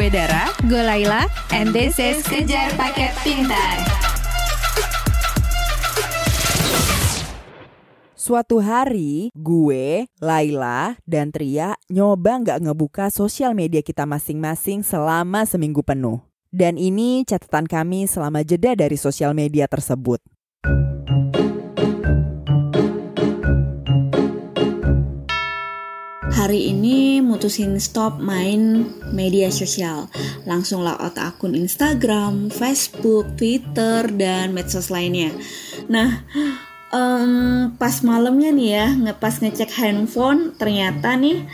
Gue Dara, gue Laila, and this is Kejar Paket Pintar. Suatu hari, gue, Laila, dan Tria nyoba nggak ngebuka sosial media kita masing-masing selama seminggu penuh. Dan ini catatan kami selama jeda dari sosial media tersebut. Hari ini mutusin stop main media sosial. Langsung logout akun Instagram, Facebook, Twitter, dan medsos lainnya. Nah, um, pas malamnya nih ya, ngepas ngecek handphone, ternyata nih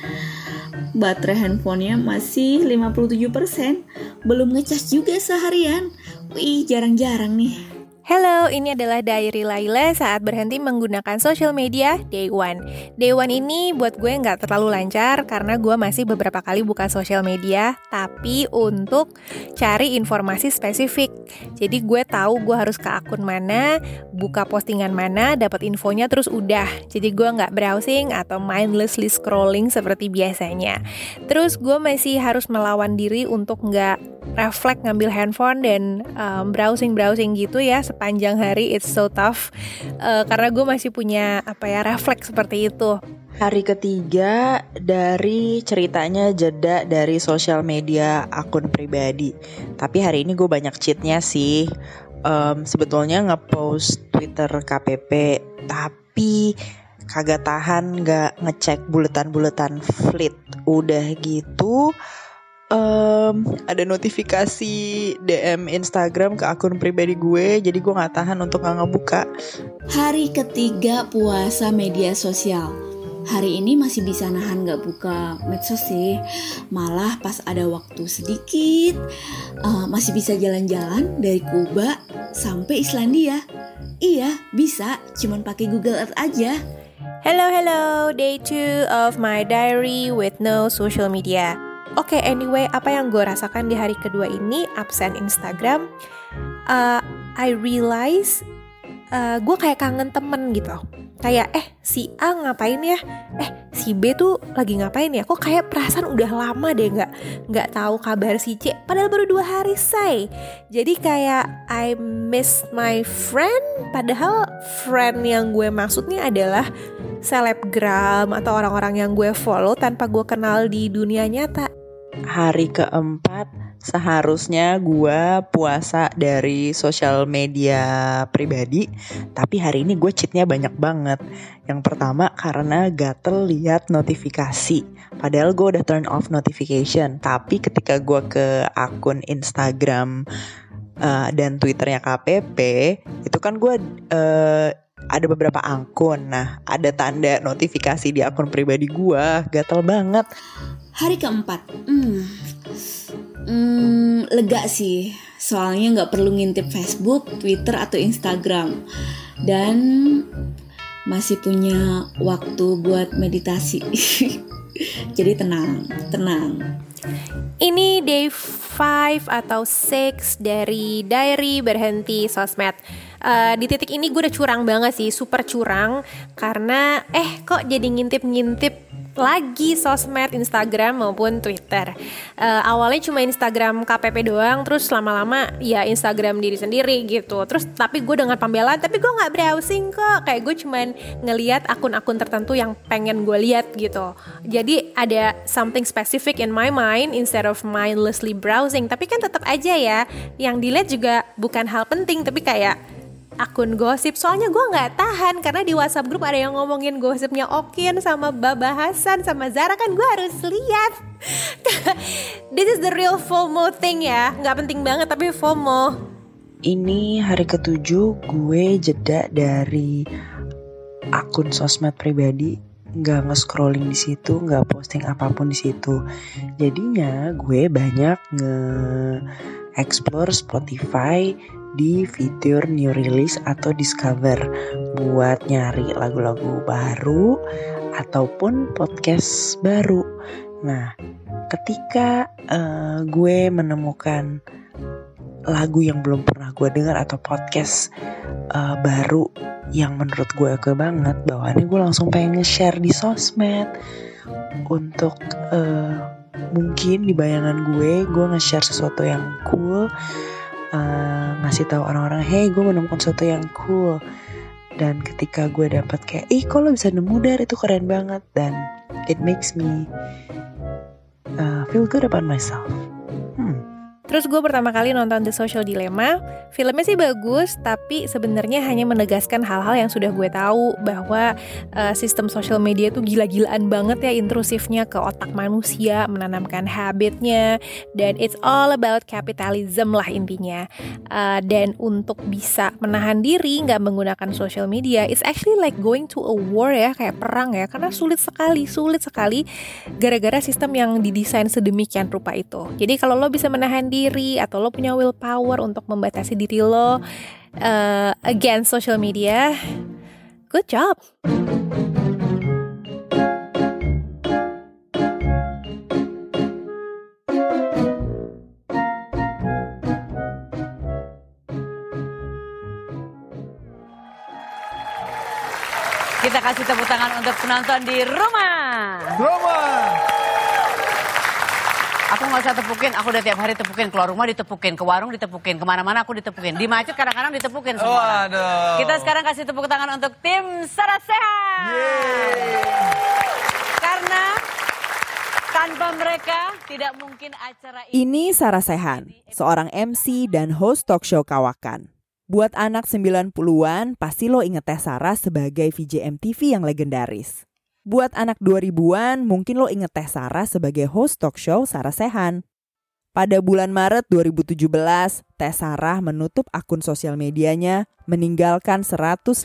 baterai handphonenya masih 57%. Belum ngecas juga seharian. Wih, jarang-jarang nih. Halo, ini adalah Diary Laila saat berhenti menggunakan social media Day One. Day One ini buat gue nggak terlalu lancar karena gue masih beberapa kali buka social media, tapi untuk cari informasi spesifik. Jadi gue tahu gue harus ke akun mana, buka postingan mana, dapat infonya terus udah. Jadi gue nggak browsing atau mindlessly scrolling seperti biasanya. Terus gue masih harus melawan diri untuk nggak refleks ngambil handphone dan um, browsing browsing gitu ya sepanjang hari it's so tough. Uh, karena gue masih punya apa ya refleks seperti itu. Hari ketiga dari ceritanya jeda dari sosial media akun pribadi. Tapi hari ini gue banyak cheatnya sih. Um, sebetulnya ngepost Twitter KPP tapi kagak tahan nggak ngecek buletan-buletan fleet udah gitu um, ada notifikasi DM Instagram ke akun pribadi gue jadi gue nggak tahan untuk nggak ngebuka. Hari ketiga puasa media sosial. Hari ini masih bisa nahan nggak buka medsos sih. Malah pas ada waktu sedikit uh, masih bisa jalan-jalan dari Kuba sampai Islandia. Iya bisa cuman pakai Google Earth aja. Hello, hello, day 2 of my diary with no social media. Oke, okay, anyway, apa yang gue rasakan di hari kedua ini absen Instagram, uh, I realize uh, gue kayak kangen temen gitu. Kayak eh si A ngapain ya? Eh si B tuh lagi ngapain ya? Kok kayak perasaan udah lama deh nggak nggak tahu kabar si C. Padahal baru dua hari say. Jadi kayak I miss my friend. Padahal friend yang gue maksudnya adalah selebgram atau orang-orang yang gue follow tanpa gue kenal di dunia nyata hari keempat seharusnya gue puasa dari sosial media pribadi. Tapi hari ini gue cheatnya banyak banget. Yang pertama karena gatel lihat notifikasi. Padahal gue udah turn off notification. Tapi ketika gue ke akun Instagram uh, dan Twitternya KPP itu kan gue uh, ada beberapa akun. Nah, ada tanda notifikasi di akun pribadi gue, gatel banget. Hari keempat, hmm, hmm, lega sih. Soalnya nggak perlu ngintip Facebook, Twitter, atau Instagram. Dan masih punya waktu buat meditasi. Jadi tenang, tenang. Ini day 5 atau 6 dari diary berhenti sosmed. Uh, di titik ini gue udah curang banget sih, super curang karena eh kok jadi ngintip-ngintip lagi sosmed Instagram maupun Twitter. Uh, awalnya cuma Instagram KPP doang, terus lama-lama ya Instagram diri sendiri gitu. Terus tapi gue dengan pembelaan, tapi gue nggak browsing kok. Kayak gue cuman ngeliat akun-akun tertentu yang pengen gue lihat gitu. Jadi ada something specific in my mind instead of mindlessly browsing. Tapi kan tetap aja ya, yang dilihat juga bukan hal penting, tapi kayak akun gosip. Soalnya gue nggak tahan karena di WhatsApp grup ada yang ngomongin gosipnya Okin sama Baba Hasan sama Zara. Kan gue harus lihat. This is the real FOMO thing ya. Nggak penting banget tapi FOMO. Ini hari ketujuh gue jeda dari akun sosmed pribadi. Nggak nge-scrolling di situ, nggak posting apa pun di situ. Jadinya gue banyak nge-explore Spotify di fitur new release atau discover buat nyari lagu-lagu baru ataupun podcast baru. Nah, ketika uh, gue menemukan lagu yang belum pernah gue dengar atau podcast uh, baru yang menurut gue oke banget, bawaannya gue langsung pengen nge-share di sosmed untuk uh, mungkin di bayangan gue gue nge-share sesuatu yang cool uh, ngasih tahu orang-orang hey gue menemukan sesuatu yang cool. Dan ketika gue dapat kayak ih lo bisa nemu dar? Itu keren banget. Dan it makes me uh, feel good about myself Terus gue pertama kali nonton The Social Dilemma, filmnya sih bagus, tapi sebenarnya hanya menegaskan hal-hal yang sudah gue tahu bahwa uh, sistem social media tuh gila-gilaan banget ya intrusifnya ke otak manusia, menanamkan habitnya, dan it's all about capitalism lah intinya. Uh, dan untuk bisa menahan diri nggak menggunakan social media, it's actually like going to a war ya, kayak perang ya, karena sulit sekali, sulit sekali gara-gara sistem yang didesain sedemikian rupa itu. Jadi kalau lo bisa menahan diri atau lo punya willpower untuk membatasi diri lo uh, against social media, good job. Kita kasih tepuk tangan untuk penonton di rumah. Rumah. Aku nggak usah tepukin, aku udah tiap hari tepukin. Keluar rumah ditepukin, ke warung ditepukin, ke mana-mana aku ditepukin. Di macet kadang-kadang ditepukin semua. Waduh. Kita sekarang kasih tepuk tangan untuk tim Sarasehat. Karena tanpa mereka tidak mungkin acara ini. Ini Sarah Sehan, seorang MC dan host talk show kawakan. Buat anak 90-an, pasti lo inget Teh Sarah sebagai VJ MTV yang legendaris. Buat anak 2000-an, mungkin lo inget Teh Sarah sebagai host talk show Sarah Sehan. Pada bulan Maret 2017, Teh Sarah menutup akun sosial medianya, meninggalkan 158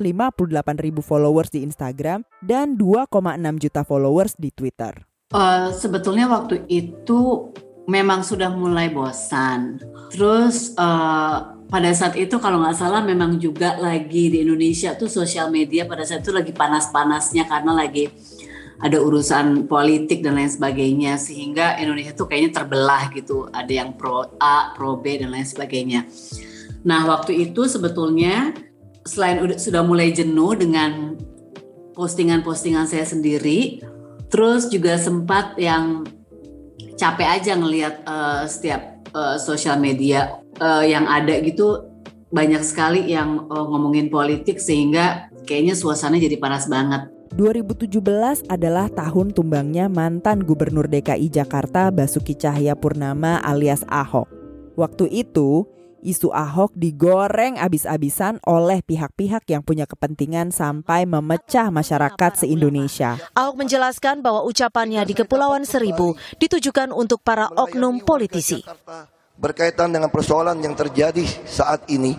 ribu followers di Instagram dan 2,6 juta followers di Twitter. Uh, sebetulnya waktu itu memang sudah mulai bosan. Terus uh, pada saat itu kalau nggak salah memang juga lagi di Indonesia tuh sosial media pada saat itu lagi panas-panasnya karena lagi ada urusan politik dan lain sebagainya. Sehingga Indonesia tuh kayaknya terbelah gitu. Ada yang pro A pro B dan lain sebagainya. Nah waktu itu sebetulnya selain udah sudah mulai jenuh dengan postingan-postingan saya sendiri terus juga sempat yang capek aja ngelihat uh, setiap uh, sosial media uh, yang ada gitu banyak sekali yang uh, ngomongin politik sehingga kayaknya suasana jadi panas banget 2017 adalah tahun tumbangnya mantan Gubernur DKI Jakarta Basuki Cahaya Purnama alias Ahok. Waktu itu, isu Ahok digoreng abis-abisan oleh pihak-pihak yang punya kepentingan sampai memecah masyarakat se-Indonesia. Ahok menjelaskan bahwa ucapannya di Kepulauan Seribu ditujukan untuk para oknum politisi. Berkaitan dengan persoalan yang terjadi saat ini,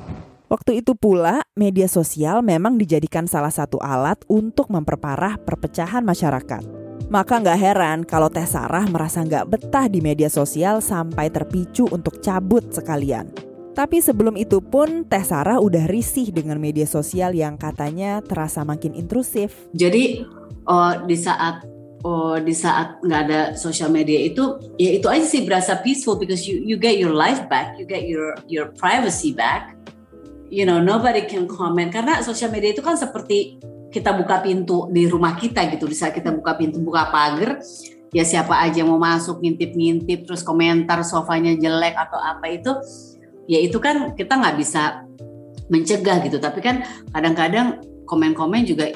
Waktu itu pula, media sosial memang dijadikan salah satu alat untuk memperparah perpecahan masyarakat. Maka nggak heran kalau Teh Sarah merasa nggak betah di media sosial sampai terpicu untuk cabut sekalian. Tapi sebelum itu pun Teh Sarah udah risih dengan media sosial yang katanya terasa makin intrusif. Jadi oh, di saat oh, di saat nggak ada sosial media itu ya itu aja sih berasa peaceful because you you get your life back, you get your your privacy back. You know nobody can comment. Karena sosial media itu kan seperti kita buka pintu di rumah kita gitu. Di saat kita buka pintu buka pagar ya siapa aja mau masuk ngintip-ngintip terus komentar sofanya jelek atau apa itu ya itu kan kita nggak bisa mencegah gitu. Tapi kan kadang-kadang komen-komen juga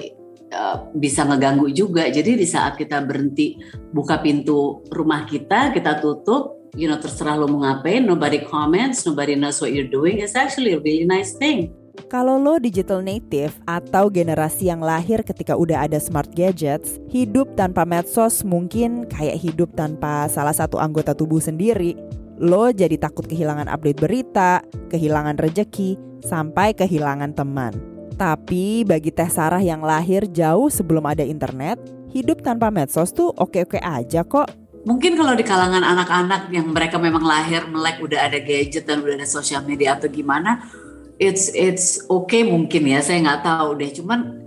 uh, bisa ngeganggu juga jadi di saat kita berhenti buka pintu rumah kita kita tutup you know terserah lo mau ngapain nobody comments nobody knows what you're doing it's actually a really nice thing kalau lo digital native atau generasi yang lahir ketika udah ada smart gadgets, hidup tanpa medsos mungkin kayak hidup tanpa salah satu anggota tubuh sendiri. Lo jadi takut kehilangan update berita, kehilangan rejeki, sampai kehilangan teman. Tapi bagi Teh Sarah yang lahir jauh sebelum ada internet, hidup tanpa medsos tuh oke-oke aja kok. Mungkin kalau di kalangan anak-anak yang mereka memang lahir melek udah ada gadget dan udah ada sosial media atau gimana it's it's okay mungkin ya saya nggak tahu deh. Cuman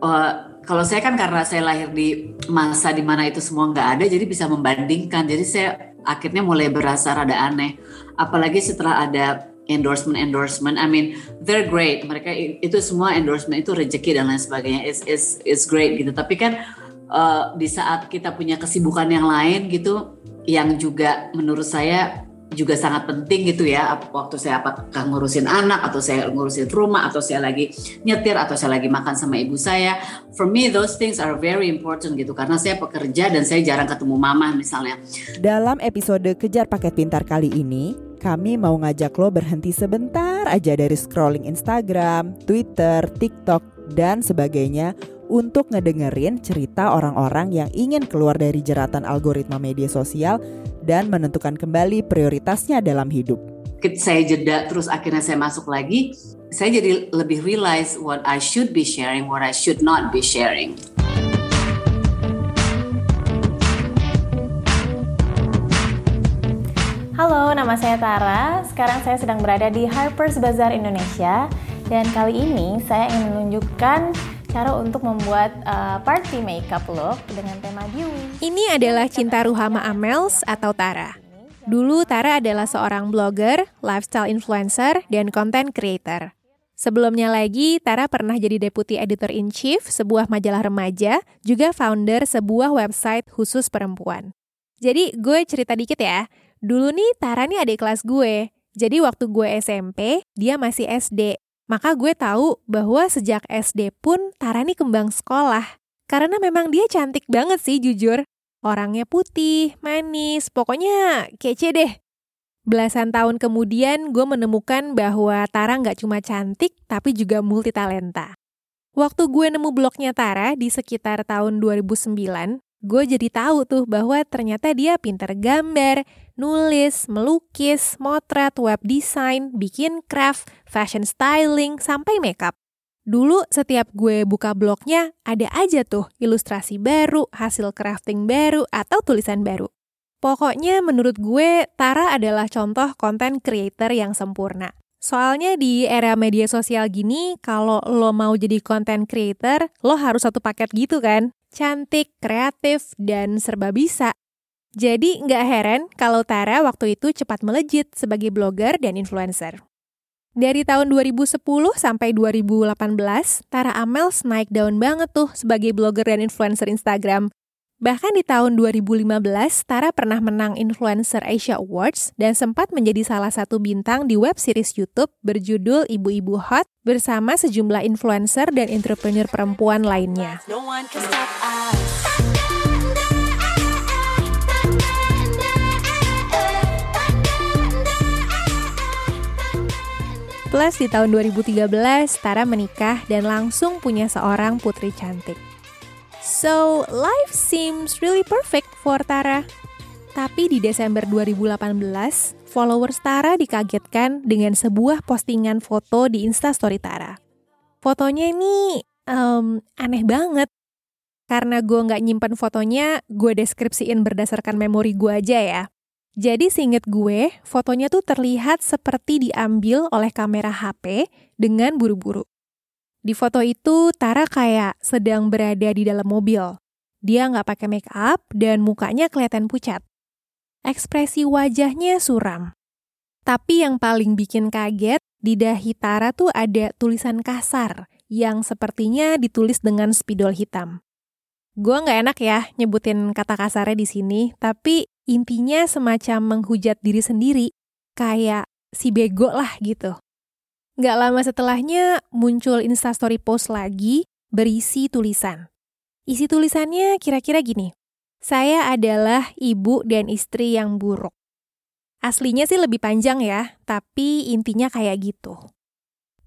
uh, kalau saya kan karena saya lahir di masa di mana itu semua nggak ada jadi bisa membandingkan. Jadi saya akhirnya mulai berasa rada aneh. Apalagi setelah ada endorsement endorsement. I mean they're great. Mereka itu semua endorsement itu rezeki dan lain sebagainya. It's, it's, it's great gitu. Tapi kan uh, di saat kita punya kesibukan yang lain gitu yang juga menurut saya juga sangat penting gitu ya. Waktu saya apakah ngurusin anak atau saya ngurusin rumah atau saya lagi nyetir atau saya lagi makan sama ibu saya. For me those things are very important gitu. Karena saya pekerja dan saya jarang ketemu mama misalnya. Dalam episode kejar paket pintar kali ini kami mau ngajak lo berhenti sebentar aja dari scrolling Instagram, Twitter, TikTok, dan sebagainya untuk ngedengerin cerita orang-orang yang ingin keluar dari jeratan algoritma media sosial dan menentukan kembali prioritasnya dalam hidup. Saya jeda terus akhirnya saya masuk lagi, saya jadi lebih realize what I should be sharing, what I should not be sharing. Halo, nama saya Tara. Sekarang saya sedang berada di Harper's Bazaar Indonesia dan kali ini saya ingin menunjukkan cara untuk membuat uh, party makeup look dengan tema dewy. Ini adalah Cinta Ruhama Amels atau Tara. Dulu Tara adalah seorang blogger, lifestyle influencer, dan content creator. Sebelumnya lagi, Tara pernah jadi Deputy Editor-in-Chief sebuah majalah remaja, juga founder sebuah website khusus perempuan. Jadi gue cerita dikit ya, dulu nih Tara nih adik kelas gue. Jadi waktu gue SMP, dia masih SD. Maka gue tahu bahwa sejak SD pun Tara nih kembang sekolah. Karena memang dia cantik banget sih jujur. Orangnya putih, manis, pokoknya kece deh. Belasan tahun kemudian gue menemukan bahwa Tara nggak cuma cantik tapi juga multitalenta. Waktu gue nemu blognya Tara di sekitar tahun 2009, gue jadi tahu tuh bahwa ternyata dia pinter gambar, nulis, melukis, motret, web design, bikin craft, fashion styling, sampai makeup. Dulu setiap gue buka blognya ada aja tuh ilustrasi baru, hasil crafting baru, atau tulisan baru. Pokoknya menurut gue Tara adalah contoh konten creator yang sempurna. Soalnya di era media sosial gini, kalau lo mau jadi content creator, lo harus satu paket gitu kan? Cantik, kreatif, dan serba bisa. Jadi nggak heran kalau Tara waktu itu cepat melejit sebagai blogger dan influencer. Dari tahun 2010 sampai 2018, Tara Amels naik daun banget tuh sebagai blogger dan influencer Instagram. Bahkan di tahun 2015, Tara pernah menang Influencer Asia Awards dan sempat menjadi salah satu bintang di web series YouTube berjudul Ibu-Ibu Hot bersama sejumlah influencer dan entrepreneur perempuan lainnya. No Plus di tahun 2013, Tara menikah dan langsung punya seorang putri cantik. So, life seems really perfect for Tara. Tapi di Desember 2018, followers Tara dikagetkan dengan sebuah postingan foto di Instastory Tara. Fotonya ini um, aneh banget. Karena gue nggak nyimpen fotonya, gue deskripsiin berdasarkan memori gue aja ya. Jadi seinget gue, fotonya tuh terlihat seperti diambil oleh kamera HP dengan buru-buru. Di foto itu, Tara kayak sedang berada di dalam mobil. Dia nggak pakai make up dan mukanya kelihatan pucat. Ekspresi wajahnya suram. Tapi yang paling bikin kaget, di dahi Tara tuh ada tulisan kasar yang sepertinya ditulis dengan spidol hitam. Gue nggak enak ya nyebutin kata kasarnya di sini, tapi intinya semacam menghujat diri sendiri, kayak si bego lah gitu. Gak lama setelahnya muncul instastory post lagi berisi tulisan. Isi tulisannya kira-kira gini, saya adalah ibu dan istri yang buruk. Aslinya sih lebih panjang ya, tapi intinya kayak gitu.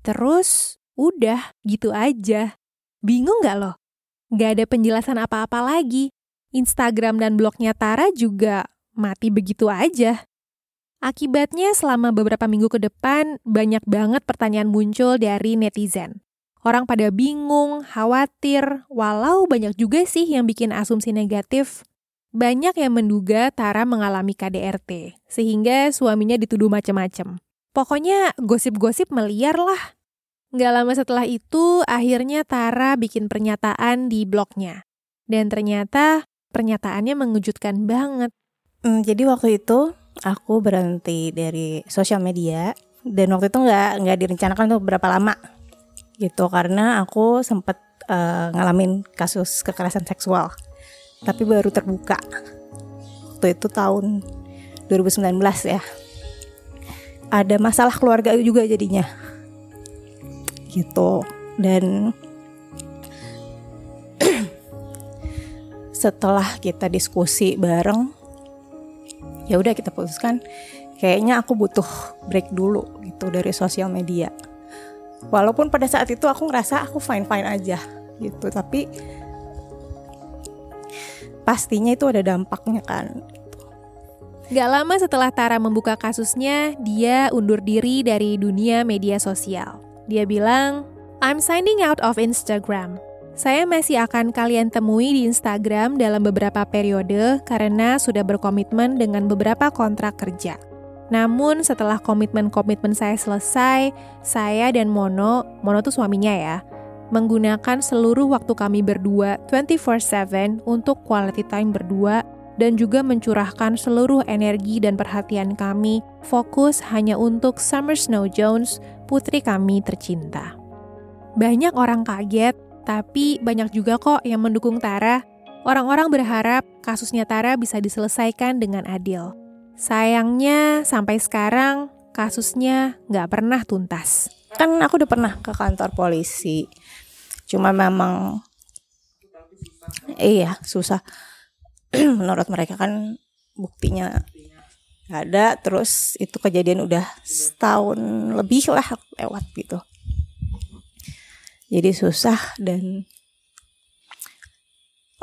Terus, udah gitu aja. Bingung gak lo? Gak ada penjelasan apa-apa lagi. Instagram dan blognya Tara juga mati begitu aja. Akibatnya selama beberapa minggu ke depan banyak banget pertanyaan muncul dari netizen. Orang pada bingung, khawatir, walau banyak juga sih yang bikin asumsi negatif. Banyak yang menduga Tara mengalami KDRT, sehingga suaminya dituduh macem-macem. Pokoknya gosip-gosip meliar lah. Gak lama setelah itu, akhirnya Tara bikin pernyataan di blognya. Dan ternyata pernyataannya mengejutkan banget. Hmm, jadi waktu itu aku berhenti dari sosial media dan waktu itu nggak nggak direncanakan untuk berapa lama gitu karena aku sempat uh, ngalamin kasus kekerasan seksual tapi baru terbuka waktu itu tahun 2019 ya. Ada masalah keluarga juga jadinya gitu dan setelah kita diskusi bareng ya udah kita putuskan kayaknya aku butuh break dulu gitu dari sosial media walaupun pada saat itu aku ngerasa aku fine fine aja gitu tapi pastinya itu ada dampaknya kan Gak lama setelah Tara membuka kasusnya, dia undur diri dari dunia media sosial. Dia bilang, I'm signing out of Instagram. Saya masih akan kalian temui di Instagram dalam beberapa periode karena sudah berkomitmen dengan beberapa kontrak kerja. Namun setelah komitmen-komitmen saya selesai, saya dan Mono, Mono tuh suaminya ya, menggunakan seluruh waktu kami berdua 24/7 untuk quality time berdua dan juga mencurahkan seluruh energi dan perhatian kami fokus hanya untuk Summer Snow Jones, putri kami tercinta. Banyak orang kaget, tapi banyak juga kok yang mendukung Tara. Orang-orang berharap kasusnya Tara bisa diselesaikan dengan adil. Sayangnya sampai sekarang kasusnya nggak pernah tuntas. Kan aku udah pernah ke kantor polisi. Cuma memang iya susah menurut mereka kan buktinya gak ada terus itu kejadian udah setahun lebih lah lewat gitu jadi susah dan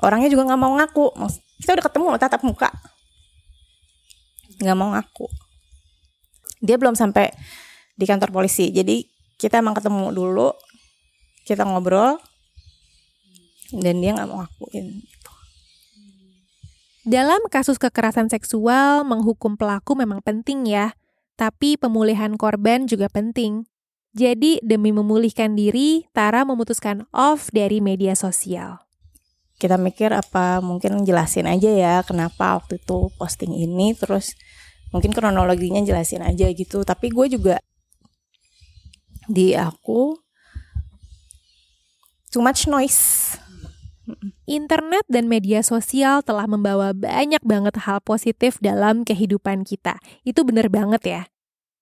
orangnya juga nggak mau ngaku. Kita udah ketemu tatap muka. Nggak mau ngaku. Dia belum sampai di kantor polisi. Jadi kita emang ketemu dulu kita ngobrol dan dia nggak mau ngakuin. Dalam kasus kekerasan seksual, menghukum pelaku memang penting ya, tapi pemulihan korban juga penting. Jadi, demi memulihkan diri, Tara memutuskan off dari media sosial. Kita mikir apa mungkin jelasin aja ya kenapa waktu itu posting ini, terus mungkin kronologinya jelasin aja gitu. Tapi gue juga di aku too much noise Internet dan media sosial telah membawa banyak banget hal positif dalam kehidupan kita. Itu bener banget ya.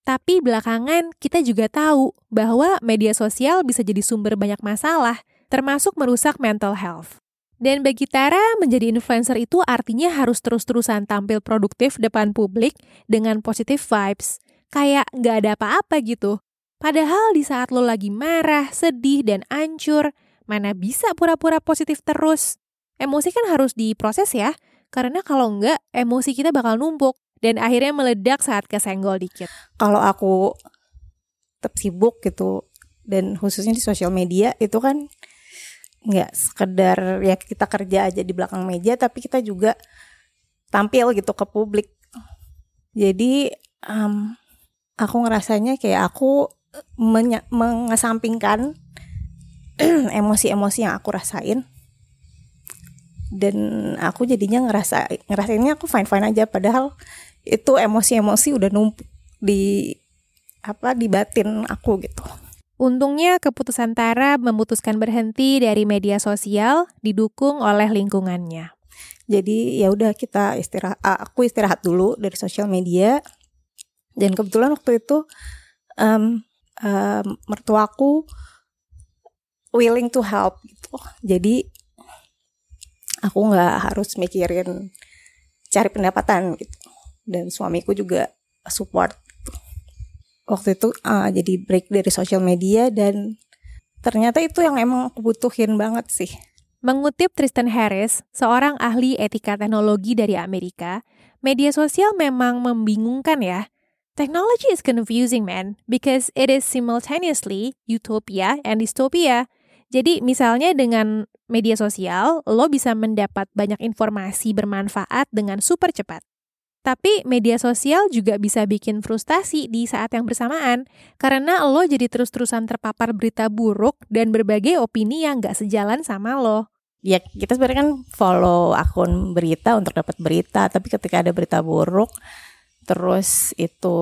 Tapi belakangan kita juga tahu bahwa media sosial bisa jadi sumber banyak masalah, termasuk merusak mental health. Dan bagi Tara, menjadi influencer itu artinya harus terus-terusan tampil produktif depan publik dengan positive vibes. Kayak nggak ada apa-apa gitu. Padahal di saat lo lagi marah, sedih, dan ancur, Mana bisa pura-pura positif terus? Emosi kan harus diproses ya, karena kalau enggak, emosi kita bakal numpuk dan akhirnya meledak saat kesenggol dikit. Kalau aku tetap sibuk gitu, dan khususnya di sosial media itu kan nggak sekedar ya kita kerja aja di belakang meja, tapi kita juga tampil gitu ke publik. Jadi um, aku ngerasanya kayak aku mengesampingkan emosi-emosi yang aku rasain dan aku jadinya ngerasa ngerasainnya aku fine fine aja padahal itu emosi-emosi udah numpuk di apa di batin aku gitu. Untungnya keputusan Tara memutuskan berhenti dari media sosial didukung oleh lingkungannya. Jadi ya udah kita istirahat aku istirahat dulu dari sosial media dan kebetulan waktu itu um, um, mertuaku willing to help gitu. Jadi aku nggak harus mikirin cari pendapatan gitu. Dan suamiku juga support. Waktu itu uh, jadi break dari sosial media dan ternyata itu yang emang aku butuhin banget sih. Mengutip Tristan Harris, seorang ahli etika teknologi dari Amerika, media sosial memang membingungkan ya. Technology is confusing, man, because it is simultaneously utopia and dystopia. Jadi misalnya dengan media sosial, lo bisa mendapat banyak informasi bermanfaat dengan super cepat. Tapi media sosial juga bisa bikin frustasi di saat yang bersamaan, karena lo jadi terus-terusan terpapar berita buruk dan berbagai opini yang gak sejalan sama lo. Ya kita sebenarnya kan follow akun berita untuk dapat berita, tapi ketika ada berita buruk, terus itu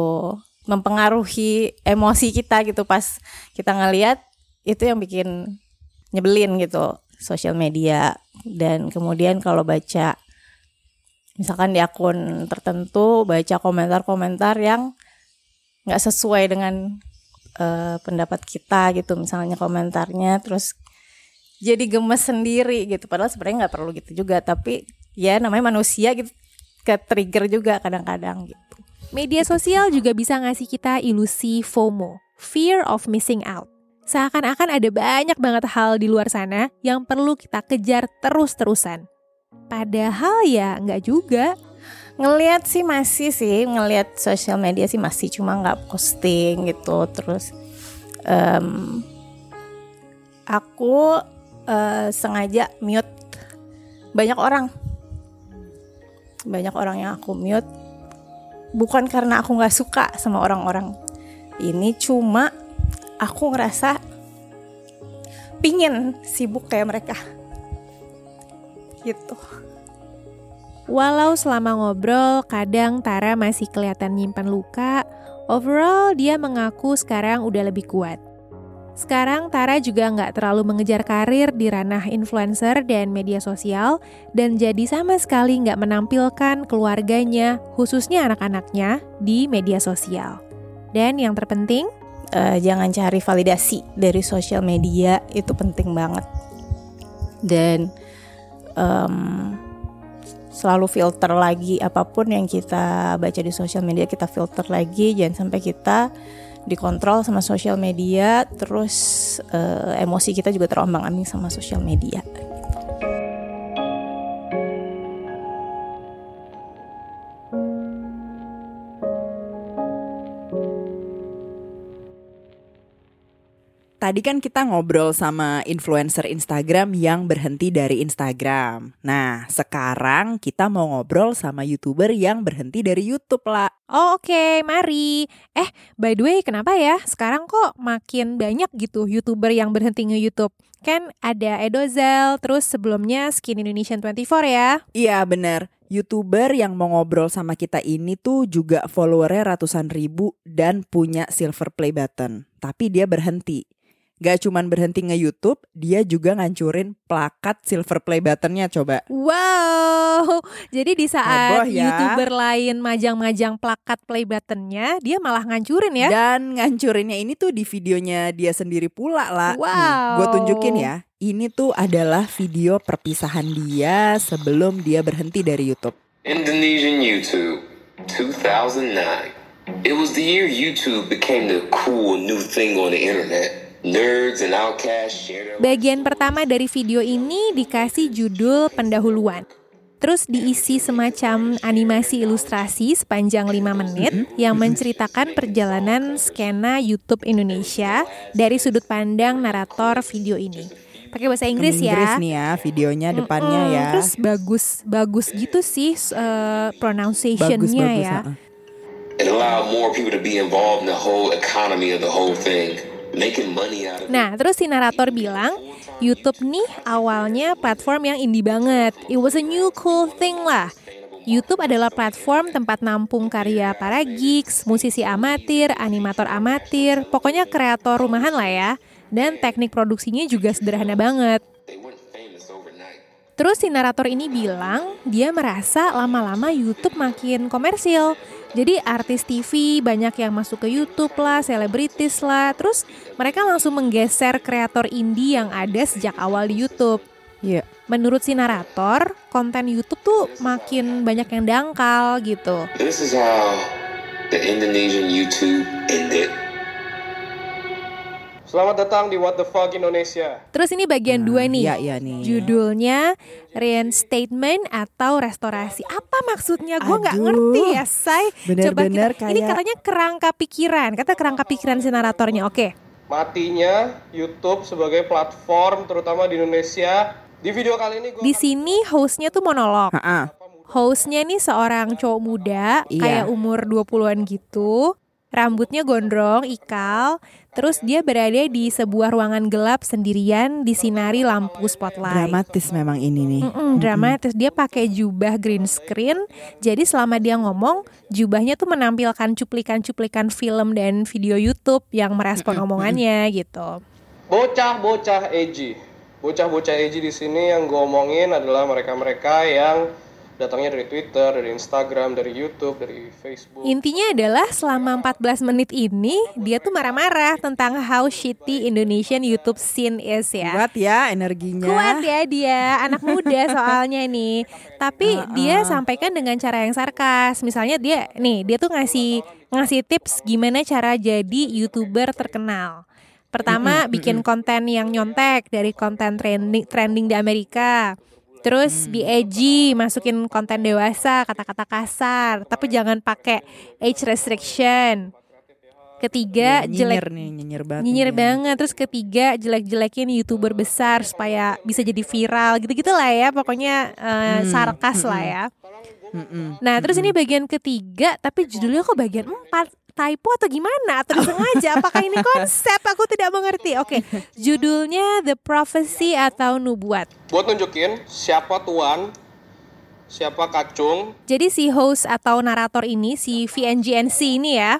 mempengaruhi emosi kita gitu pas kita ngeliat itu yang bikin nyebelin gitu sosial media dan kemudian kalau baca misalkan di akun tertentu baca komentar-komentar yang nggak sesuai dengan uh, pendapat kita gitu. Misalnya komentarnya terus jadi gemes sendiri gitu. Padahal sebenarnya nggak perlu gitu juga. Tapi ya namanya manusia gitu ke trigger juga kadang-kadang gitu. Media sosial juga bisa ngasih kita ilusi FOMO fear of missing out. Seakan-akan ada banyak banget hal di luar sana yang perlu kita kejar terus-terusan Padahal ya nggak juga. Ngeliat sih masih sih, ngeliat sosial media sih masih cuma nggak posting gitu. Terus um, aku uh, sengaja mute banyak orang. Banyak orang yang aku mute bukan karena aku nggak suka sama orang-orang ini, cuma aku ngerasa pingin sibuk kayak mereka gitu. Walau selama ngobrol kadang Tara masih kelihatan nyimpan luka, overall dia mengaku sekarang udah lebih kuat. Sekarang Tara juga nggak terlalu mengejar karir di ranah influencer dan media sosial dan jadi sama sekali nggak menampilkan keluarganya, khususnya anak-anaknya, di media sosial. Dan yang terpenting, uh, jangan cari validasi dari sosial media itu penting banget. Dan um, selalu filter lagi apa pun yang kita baca di sosial media kita filter lagi jangan sampai kita dikontrol sama sosial media terus uh, emosi kita juga terombang-ambing sama sosial media. Tadi kan kita ngobrol sama influencer Instagram yang berhenti dari Instagram. Nah, sekarang kita mau ngobrol sama YouTuber yang berhenti dari YouTube lah. Oh, oke, okay, mari. Eh, by the way, kenapa ya sekarang kok makin banyak gitu YouTuber yang berhenti nge-YouTube? Kan ada Edozel, terus sebelumnya Skin Indonesian 24 ya? Iya, bener. YouTuber yang mau ngobrol sama kita ini tuh juga followernya ratusan ribu dan punya silver play button. Tapi dia berhenti gak cuman berhenti nge-youtube, dia juga ngancurin plakat silver play buttonnya coba. Wow, jadi di saat ya. youtuber lain majang-majang plakat play buttonnya, dia malah ngancurin ya? Dan ngancurinnya ini tuh di videonya dia sendiri pula lah. Wow. Gue tunjukin ya, ini tuh adalah video perpisahan dia sebelum dia berhenti dari YouTube. Indonesian YouTube 2009. It was the year YouTube became the cool new thing on the internet. Bagian pertama dari video ini dikasih judul pendahuluan. Terus diisi semacam animasi ilustrasi sepanjang 5 menit mm -hmm. yang menceritakan perjalanan skena YouTube Indonesia dari sudut pandang narator video ini. Pakai bahasa Inggris, ya. Inggris nih ya videonya depannya mm -mm, ya. Terus bagus bagus gitu sih uh, pronunciationnya ya. It allowed more people to be involved in the whole economy of the whole thing. Nah, terus si narator bilang, YouTube nih awalnya platform yang indie banget. It was a new cool thing lah. YouTube adalah platform tempat nampung karya para geeks, musisi amatir, animator amatir, pokoknya kreator rumahan lah ya. Dan teknik produksinya juga sederhana banget. Terus si narator ini bilang dia merasa lama-lama YouTube makin komersil. Jadi artis TV banyak yang masuk ke YouTube lah, selebritis lah. Terus mereka langsung menggeser kreator indie yang ada sejak awal di YouTube. Iya. Yeah. Menurut si narator, konten YouTube tuh makin banyak yang dangkal gitu. This is how the Indonesian YouTube ended. Selamat datang di What the Fuck Indonesia. Terus ini bagian nah, dua nih. Iya, iya nih. Judulnya reinstatement atau restorasi. Apa maksudnya? Gue nggak ngerti ya, say. Bener-bener kayak... Ini katanya kerangka pikiran. Kata kerangka pikiran si naratornya. Oke. Okay. Matinya YouTube sebagai platform terutama di Indonesia. Di video kali ini gua Di sini hostnya tuh monolog. Ha -ha. Hostnya nih seorang cowok muda, iya. kayak umur 20-an gitu rambutnya gondrong, ikal, terus dia berada di sebuah ruangan gelap sendirian disinari lampu spotlight. Dramatis memang ini nih. Mm -mm, dramatis. Dia pakai jubah green screen. Jadi selama dia ngomong, jubahnya tuh menampilkan cuplikan-cuplikan film dan video YouTube yang merespon omongannya gitu. Bocah-bocah edgy. Bocah-bocah edgy di sini yang gue omongin adalah mereka-mereka yang Datangnya dari Twitter, dari Instagram, dari YouTube, dari Facebook. Intinya adalah selama 14 menit ini dia tuh marah-marah tentang how shitty Indonesian YouTube scene is ya. Kuat ya energinya. Kuat ya dia, anak muda soalnya nih. Tapi dia sampaikan dengan cara yang sarkas. Misalnya dia nih, dia tuh ngasih ngasih tips gimana cara jadi YouTuber terkenal. Pertama, bikin konten yang nyontek dari konten trending trending di Amerika. Terus Mm. be edgy, masukin konten dewasa, kata-kata kasar, tapi jangan pakai age restriction. Ketiga, Iya, jelek nyinyir nih, nyinyir banget. nyinyir dia. banget terus ketiga jelek-jelekin youtuber besar supaya bisa jadi viral gitu-gitu lah ya pokoknya eh, Hmm, sarkas lah mm-mm. ya Mm-mm. nah terus ini bagian ketiga tapi judulnya kok bagian empat typo atau gimana? Atau disengaja? Apakah ini konsep? Aku tidak mengerti. Oke judulnya The Prophecy atau Nubuat. Buat nunjukin siapa tuan, siapa kacung, Jadi si host atau narator ini si VNGNC ini ya,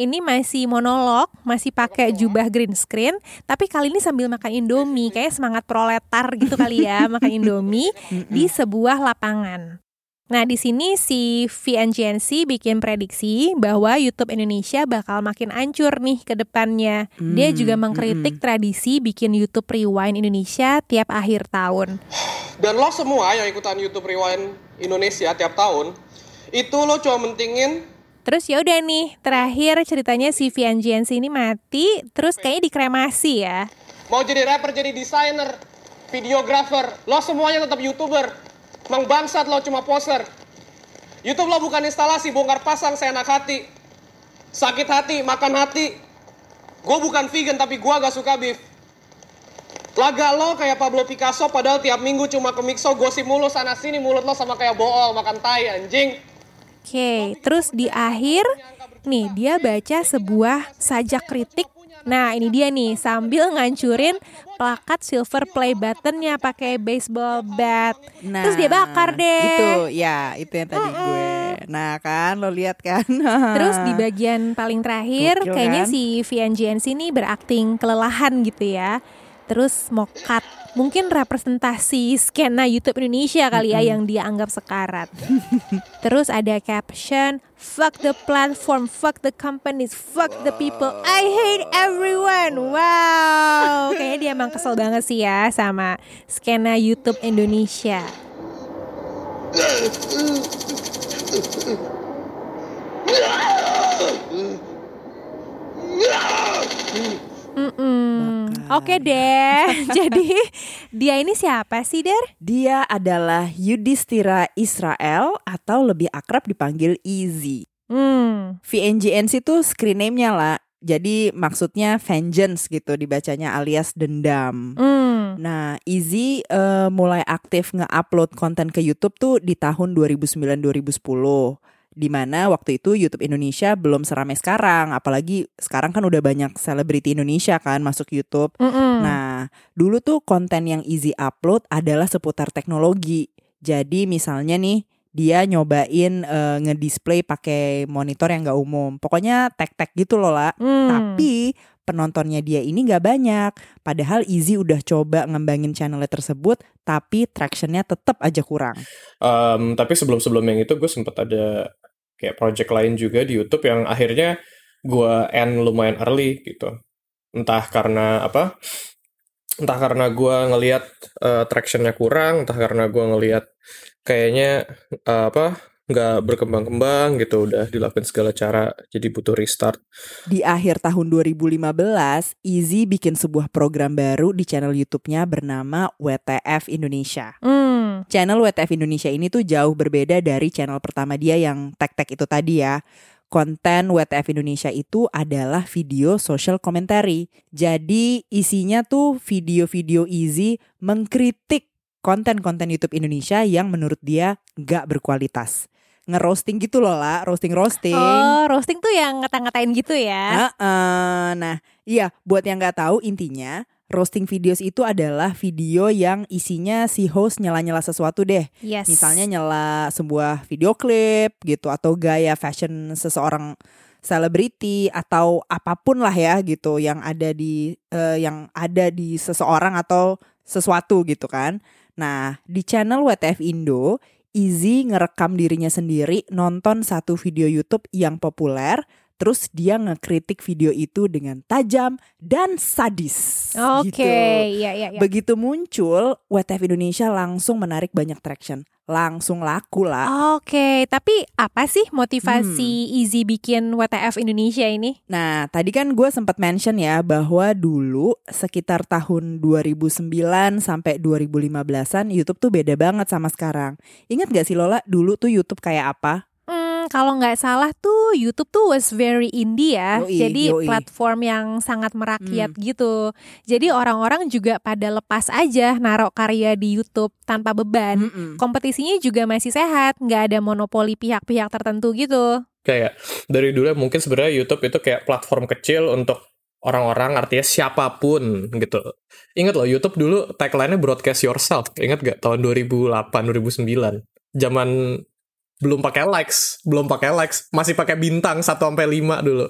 ini masih monolog, masih pakai jubah green screen, tapi kali ini sambil makan Indomie, kayak semangat proletar gitu kali ya, makan Indomie di sebuah lapangan. Nah, di sini si VNGNC bikin prediksi bahwa YouTube Indonesia bakal makin ancur nih ke depannya. Dia Hmm, juga mengkritik tradisi bikin YouTube Rewind Indonesia tiap akhir tahun. dan lo semua yang ikutan YouTube Rewind Indonesia tiap tahun, itu lo cuma mentingin Terus ya udah nih, terakhir ceritanya si VNGNC ini mati, terus kayaknya dikremasi ya. mau jadi rapper, jadi desainer, videographer, lo semuanya tetap YouTuber. Mang bangsat lo cuma poser. YouTube lo bukan instalasi, bongkar pasang seenak hati. Sakit hati, makan hati. Gue bukan vegan tapi gue gak suka beef. Laga lo kayak Pablo Picasso padahal tiap minggu cuma ke mixo gosip mulu sana sini mulut lo sama kayak bool makan tai anjing. Oke, terus di akhir nih dia baca sebuah sajak kritik. Nah ini dia nih sambil ngancurin plakat silver play buttonnya pakai baseball bat. Nah, terus dia bakar deh. Itu ya, itu yang tadi gue. Nah, kan lo lihat kan. Terus di bagian paling terakhir Gokil, kayaknya kan? si VNGNC ini berakting kelelahan gitu ya. Terus mokat mungkin representasi skena YouTube Indonesia kali ya yang dia anggap sekarat. Terus ada caption fuck the platform, fuck the companies, fuck the people. I hate everyone. Wow, kayaknya dia emang kesel banget sih ya sama skena YouTube Indonesia. Mm-mm. Oke deh. Jadi dia ini siapa sih, Der? Dia adalah Yudhistira Israel atau lebih akrab dipanggil Easy. Hmm. VNGNC itu screen name-nya lah. Jadi maksudnya vengeance gitu dibacanya alias dendam. Hmm. Nah, Easy eh, mulai aktif nge-upload konten ke YouTube tuh di tahun 2009-2010. Di mana waktu itu YouTube Indonesia belum seramai sekarang, apalagi sekarang kan udah banyak selebriti Indonesia kan masuk YouTube. Mm-mm. Nah, dulu tuh konten yang Easy upload adalah seputar teknologi. Jadi misalnya nih dia nyobain eh, ngedisplay pakai monitor yang gak umum. Pokoknya tek-tek gitu loh lah. Hmm. Tapi penontonnya dia ini gak banyak. Padahal Easy udah coba ngembangin channelnya tersebut, tapi tractionnya tetap aja kurang. Um, tapi sebelum-sebelum yang itu gue sempet ada kayak project lain juga di YouTube yang akhirnya gue end lumayan early gitu. Entah karena apa? Entah karena gue ngelihat uh, tractionnya kurang, entah karena gue ngelihat kayaknya uh, apa nggak berkembang-kembang gitu udah dilakukan segala cara jadi butuh restart Di akhir tahun 2015, Easy bikin sebuah program baru di channel YouTube-nya bernama WTF Indonesia. Hmm. Channel WTF Indonesia ini tuh jauh berbeda dari channel pertama dia yang tek-tek itu tadi ya. Konten WTF Indonesia itu adalah video social commentary. Jadi isinya tuh video-video Easy mengkritik konten-konten YouTube Indonesia yang menurut dia gak berkualitas. Ngerosting gitu loh lah, roasting-roasting. Oh, roasting tuh yang ngata-ngatain gitu ya. Heeh. Nah, iya buat yang nggak tahu intinya roasting videos itu adalah video yang isinya si host nyela-nyela sesuatu deh. Yes. Misalnya nyela sebuah video klip gitu atau gaya fashion seseorang selebriti atau apa pun lah ya gitu yang ada di eh, yang ada di seseorang atau sesuatu gitu kan. Nah, di channel WTF Indo Izzy ngerekam dirinya sendiri nonton satu video YouTube yang populer, terus dia ngekritik video itu dengan tajam dan sadis. Oke, gitu. iya iya iya. Begitu muncul, WTF Indonesia langsung menarik banyak traction, langsung laku lah. Oke, tapi apa sih Hmm. motivasi Easy bikin WTF Indonesia ini? Nah, tadi kan gue sempat mention ya bahwa dulu sekitar tahun 2009 sampai 2015-an YouTube tuh beda banget sama sekarang. Ingat gak sih Lola dulu tuh YouTube kayak apa? Hmm, kalau nggak salah tuh YouTube tuh was very indie ya. Yoi, Jadi yoi. platform yang sangat merakyat Hmm. gitu. Jadi orang-orang juga pada lepas aja naruh karya di YouTube tanpa beban. Kompetisinya juga masih sehat, nggak ada monopoli pihak-pihak tertentu gitu. kayak dari dulu mungkin sebenarnya YouTube itu kayak platform kecil untuk orang-orang artinya siapa pun gitu. Ingat loh YouTube dulu tagline-nya broadcast yourself. Ingat gak tahun 2008 2009. Zaman belum pakai likes, belum pakai likes, masih pakai bintang 1 sampai 5 dulu.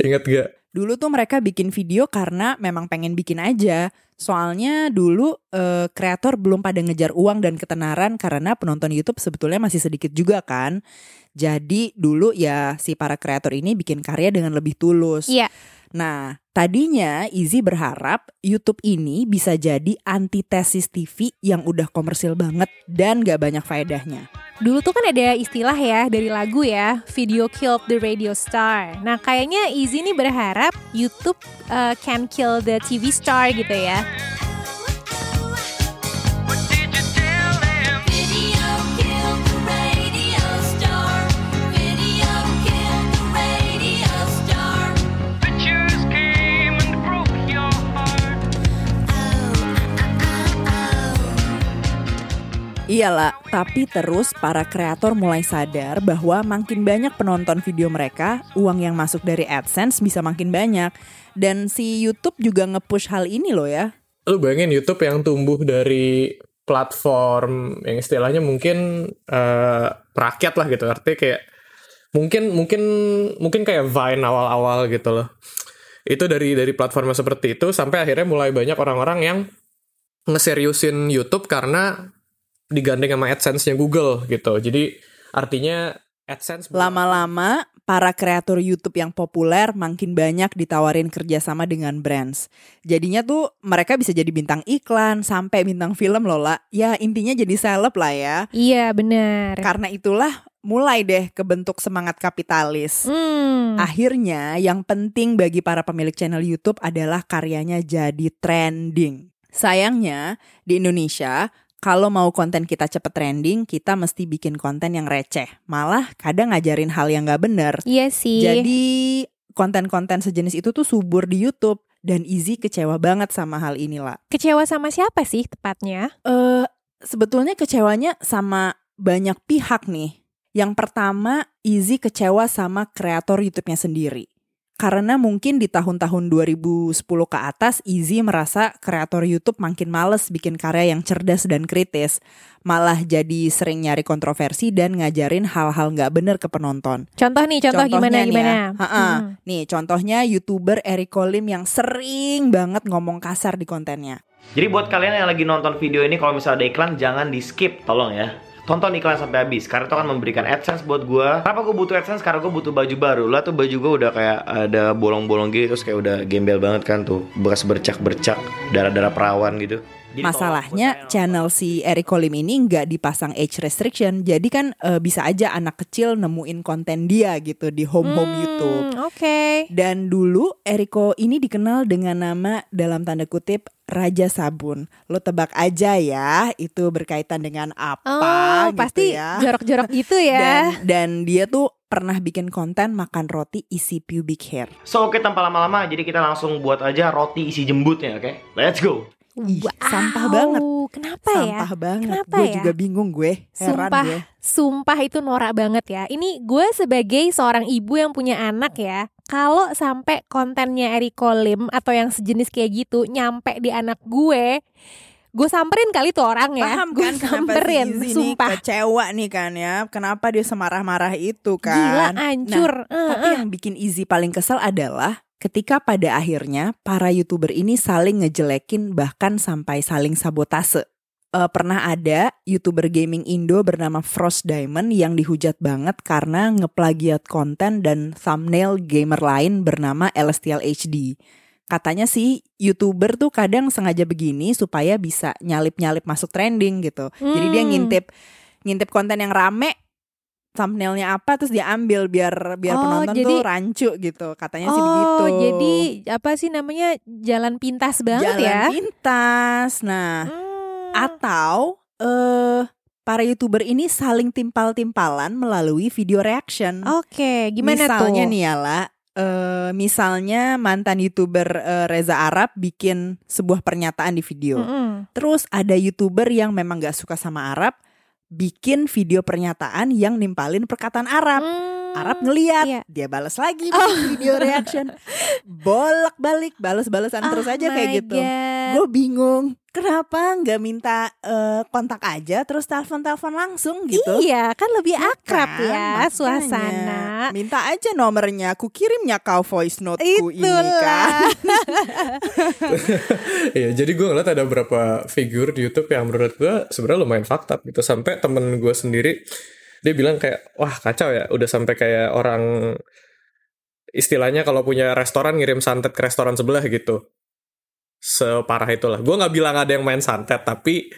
Ingat gak? Dulu tuh mereka bikin video karena memang pengen bikin aja. Soalnya dulu eh, kreator belum pada ngejar uang dan ketenaran karena penonton YouTube sebetulnya masih sedikit juga kan. Jadi dulu ya si para kreator ini bikin karya dengan lebih tulus. Iya. Nah, tadinya Izzy berharap YouTube ini bisa jadi antitesis TV yang udah komersil banget dan gak banyak faedahnya. Dulu tuh kan ada istilah ya dari lagu ya, video killed the radio star. Nah kayaknya Easy nih berharap YouTube uh, can kill the TV star gitu ya. Iyalah, tapi terus para kreator mulai sadar bahwa makin banyak penonton video mereka, uang yang masuk dari AdSense bisa makin banyak. Dan si YouTube juga nge-push hal ini loh ya. Lu bayangin YouTube yang tumbuh dari platform yang istilahnya mungkin eh, rakyat lah gitu. Artinya kayak mungkin mungkin mungkin kayak Vine awal-awal gitu loh. Itu dari dari platformnya seperti itu sampai akhirnya mulai banyak orang-orang yang ngeseriusin YouTube karena digandeng sama AdSense-nya Google gitu. Jadi artinya AdSense Lama-lama, para kreator YouTube yang populer makin banyak ditawarin kerjasama dengan brands. Jadinya tuh mereka bisa jadi bintang iklan, sampai bintang film loh lah. Ya intinya jadi seleb lah ya. Iya benar. Karena itulah mulai deh kebentuk semangat kapitalis. Hmm. Akhirnya yang penting bagi para pemilik channel YouTube adalah karyanya jadi trending. Sayangnya di Indonesia kalau mau konten kita cepet trending, kita mesti bikin konten yang receh. Malah kadang ngajarin hal yang gak bener. Iya sih. Jadi konten-konten sejenis itu tuh subur di YouTube. Dan Izzy kecewa banget sama hal ini lah. Kecewa sama siapa sih tepatnya? Eh, sebetulnya kecewanya sama banyak pihak nih. Yang pertama, Izzy kecewa sama kreator YouTube-nya sendiri. Karena mungkin di tahun-tahun 2010 ke atas, Izzy merasa kreator YouTube makin males bikin karya yang cerdas dan kritis. Malah jadi sering nyari kontroversi dan ngajarin hal-hal nggak bener ke penonton. Contoh nih, contoh gimana nih gimana? ya. Hmm. Nih contohnya YouTuber Eric Colim yang sering banget ngomong kasar di kontennya. Jadi buat kalian yang lagi nonton video ini kalau misalnya ada iklan jangan di skip tolong ya. Tonton iklan sampai habis karena itu akan memberikan AdSense buat gua. Kenapa gua butuh AdSense? Karena gua butuh baju baru. Lah tuh baju gua udah kayak ada bolong-bolong gitu terus kayak udah gembel banget kan tuh. Bekas bercak-bercak, darah-darah perawan gitu. Jadi Masalahnya channel si Eric Colim ini nggak dipasang age restriction, jadi kan eh, bisa aja anak kecil nemuin konten dia gitu di home home YouTube. Hmm, Oke. Dan dulu Eriko ini dikenal dengan nama dalam tanda kutip Raja Sabun. Lo tebak aja ya, itu berkaitan dengan apa Oh, gitu pasti ya. jorok-jorok gitu ya. Dan, dan dia tuh pernah bikin konten makan roti isi pubic hair. So oke tanpa lama-lama jadi kita langsung buat aja roti isi jembutnya oke. Let's go. Ih, sampah banget. Kenapa ya? Sampah banget. Kenapa gue ya? juga bingung gue. Heran Sumpah, gue. sumpah itu norak banget ya. Ini gue sebagai seorang ibu yang punya anak ya, kalau sampai kontennya Eric Colim atau yang sejenis kayak gitu nyampe di anak gue, gue samperin kali tuh orang ya. Paham gue kan samperin, si Izzy nih sumpah. kecewa nih kan ya. Kenapa dia semarah-marah itu kan. Gila, hancur. Nah, Eh, tapi eh. yang bikin Izzy paling kesel adalah ketika pada akhirnya para YouTuber ini saling ngejelekin bahkan sampai saling sabotase. eh, pernah ada youtuber gaming Indo bernama Frost Diamond yang dihujat banget karena ngeplagiat konten dan thumbnail gamer lain bernama Celestial HD. Katanya sih youtuber tuh kadang sengaja begini supaya bisa nyalip-nyalip masuk trending gitu. Jadi dia Hmm. ngintip ngintip konten yang rame thumbnailnya apa terus dia ambil biar biar Oh, penonton tuh jadi- rancu gitu. Katanya sih oh, begitu. jadi apa sih namanya jalan pintas banget Jalan ya? pintas. Nah, Hmm. atau eh para youtuber ini saling timpal-timpalan melalui video reaction. Oke, gimana misalnya tuh? nih ya La, eh, misalnya mantan youtuber eh, Reza Arab bikin sebuah pernyataan di video. Mm-mm. Terus ada youtuber yang memang gak suka sama Arab bikin video pernyataan yang nimpalin perkataan Arab. Arab ngeliat, iya. dia balas lagi bikin video reaction. Bolak-balik, balas-balasan terus Oh aja kayak gitu. Gue bingung, kenapa nggak minta eh, kontak aja terus telepon-telepon langsung gitu? Iya, kan lebih akrab kan? ya Makanya. suasana. Minta aja nomornya, aku kirimnya kau voice noteku ini kan. Iya, jadi gue ngeliat ada beberapa figur di YouTube yang menurut gue sebenarnya lumayan up gitu. Sampai temen gue sendiri dia bilang kayak, wah kacau ya, udah sampai kayak orang istilahnya kalau punya restoran ngirim santet ke restoran sebelah gitu. Separah itulah. Gue nggak bilang ada yang main santet, tapi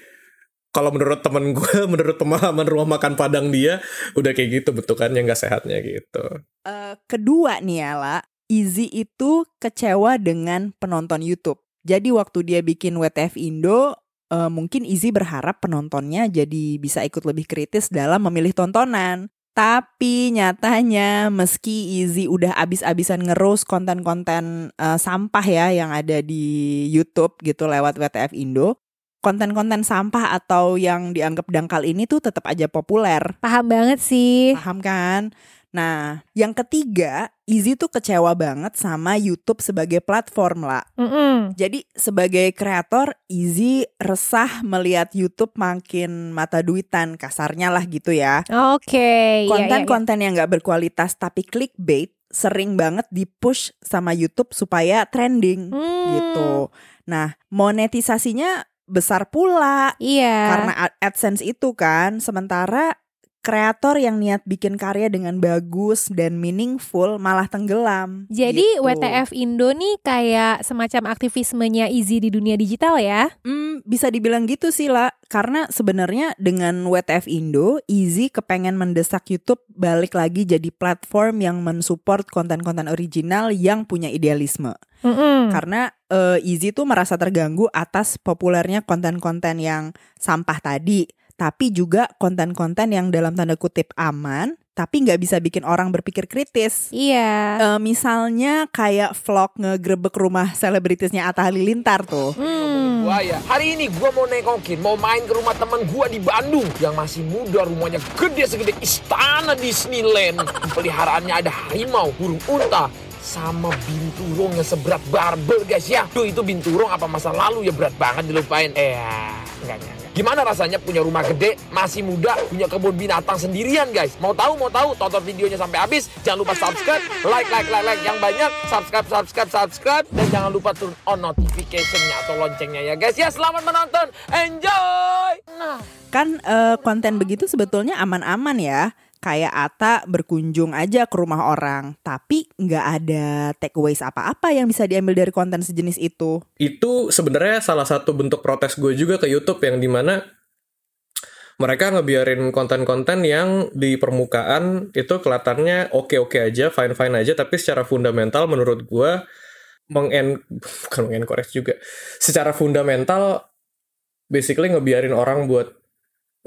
kalau menurut temen gue, menurut pemahaman rumah makan Padang dia, udah kayak gitu bentukannya nggak sehatnya gitu. Eh, kedua nih ya La, Izzy itu kecewa dengan penonton YouTube. Jadi waktu dia bikin WTF Indo, eh, mungkin Izzy berharap penontonnya jadi bisa ikut lebih kritis dalam memilih tontonan. Tapi nyatanya meski Izzy udah abis-abisan ngerus konten-konten eh, sampah ya yang ada di YouTube gitu lewat WTF Indo, konten-konten sampah atau yang dianggap dangkal ini tuh tetap aja populer. Paham banget sih. Paham kan? Nah, yang ketiga, Izzy tuh kecewa banget sama YouTube sebagai platform lah. Mm-mm. Jadi sebagai kreator, Izzy resah melihat YouTube makin mata duitan, kasarnya lah gitu ya. Oke, iya, iya, iya. Konten-konten yang gak berkualitas tapi clickbait sering banget di-push sama YouTube supaya trending Hmm. gitu. Nah, monetisasinya besar pula. Iya. Karena ad- AdSense itu kan, sementara kreator yang niat bikin karya dengan bagus dan meaningful malah tenggelam. Jadi gitu. WTF Indo nih kayak semacam aktivismenya Easy di dunia digital ya? Hmm, bisa dibilang gitu sih lah. Karena sebenarnya dengan WTF Indo, Easy kepengen mendesak YouTube balik lagi jadi platform yang mensupport konten-konten original yang punya idealisme. Mm-mm. Karena eh, Easy tuh merasa terganggu atas populernya konten-konten yang sampah tadi, tapi juga konten-konten yang dalam tanda kutip aman, tapi nggak bisa bikin orang berpikir kritis. Iya. Eh, misalnya kayak vlog ngegrebek rumah selebritisnya Atta Halilintar tuh. Hmm. Gua ya. Hari ini gua mau nengokin, mau main ke rumah teman gua di Bandung yang masih muda, rumahnya gede segede istana Disneyland. Peliharaannya ada harimau, burung unta, sama binturong yang seberat barbel guys ya. Duh itu binturong apa masa lalu ya berat banget dilupain. Eh, enggak, enggak, enggak. Gimana rasanya punya rumah gede, masih muda, punya kebun binatang sendirian guys? Mau tahu, mau tahu? Tonton videonya sampai habis. Jangan lupa subscribe, like, like, like, like yang banyak. Subscribe, subscribe, subscribe. Dan jangan lupa turn on notification-nya atau loncengnya ya guys. Ya selamat menonton, enjoy! Nah. Kan eh, konten begitu sebetulnya aman-aman ya. Kayak Ata berkunjung aja ke rumah orang, tapi nggak ada takeaways apa-apa yang bisa diambil dari konten sejenis itu. itu sebenarnya salah satu bentuk protes gue juga ke YouTube yang di mana mereka ngebiarin konten-konten yang di permukaan itu kelihatannya oke-oke aja, fine-fine aja, tapi secara fundamental menurut gue mengen bukan mengencourage juga, secara fundamental basically ngebiarin orang buat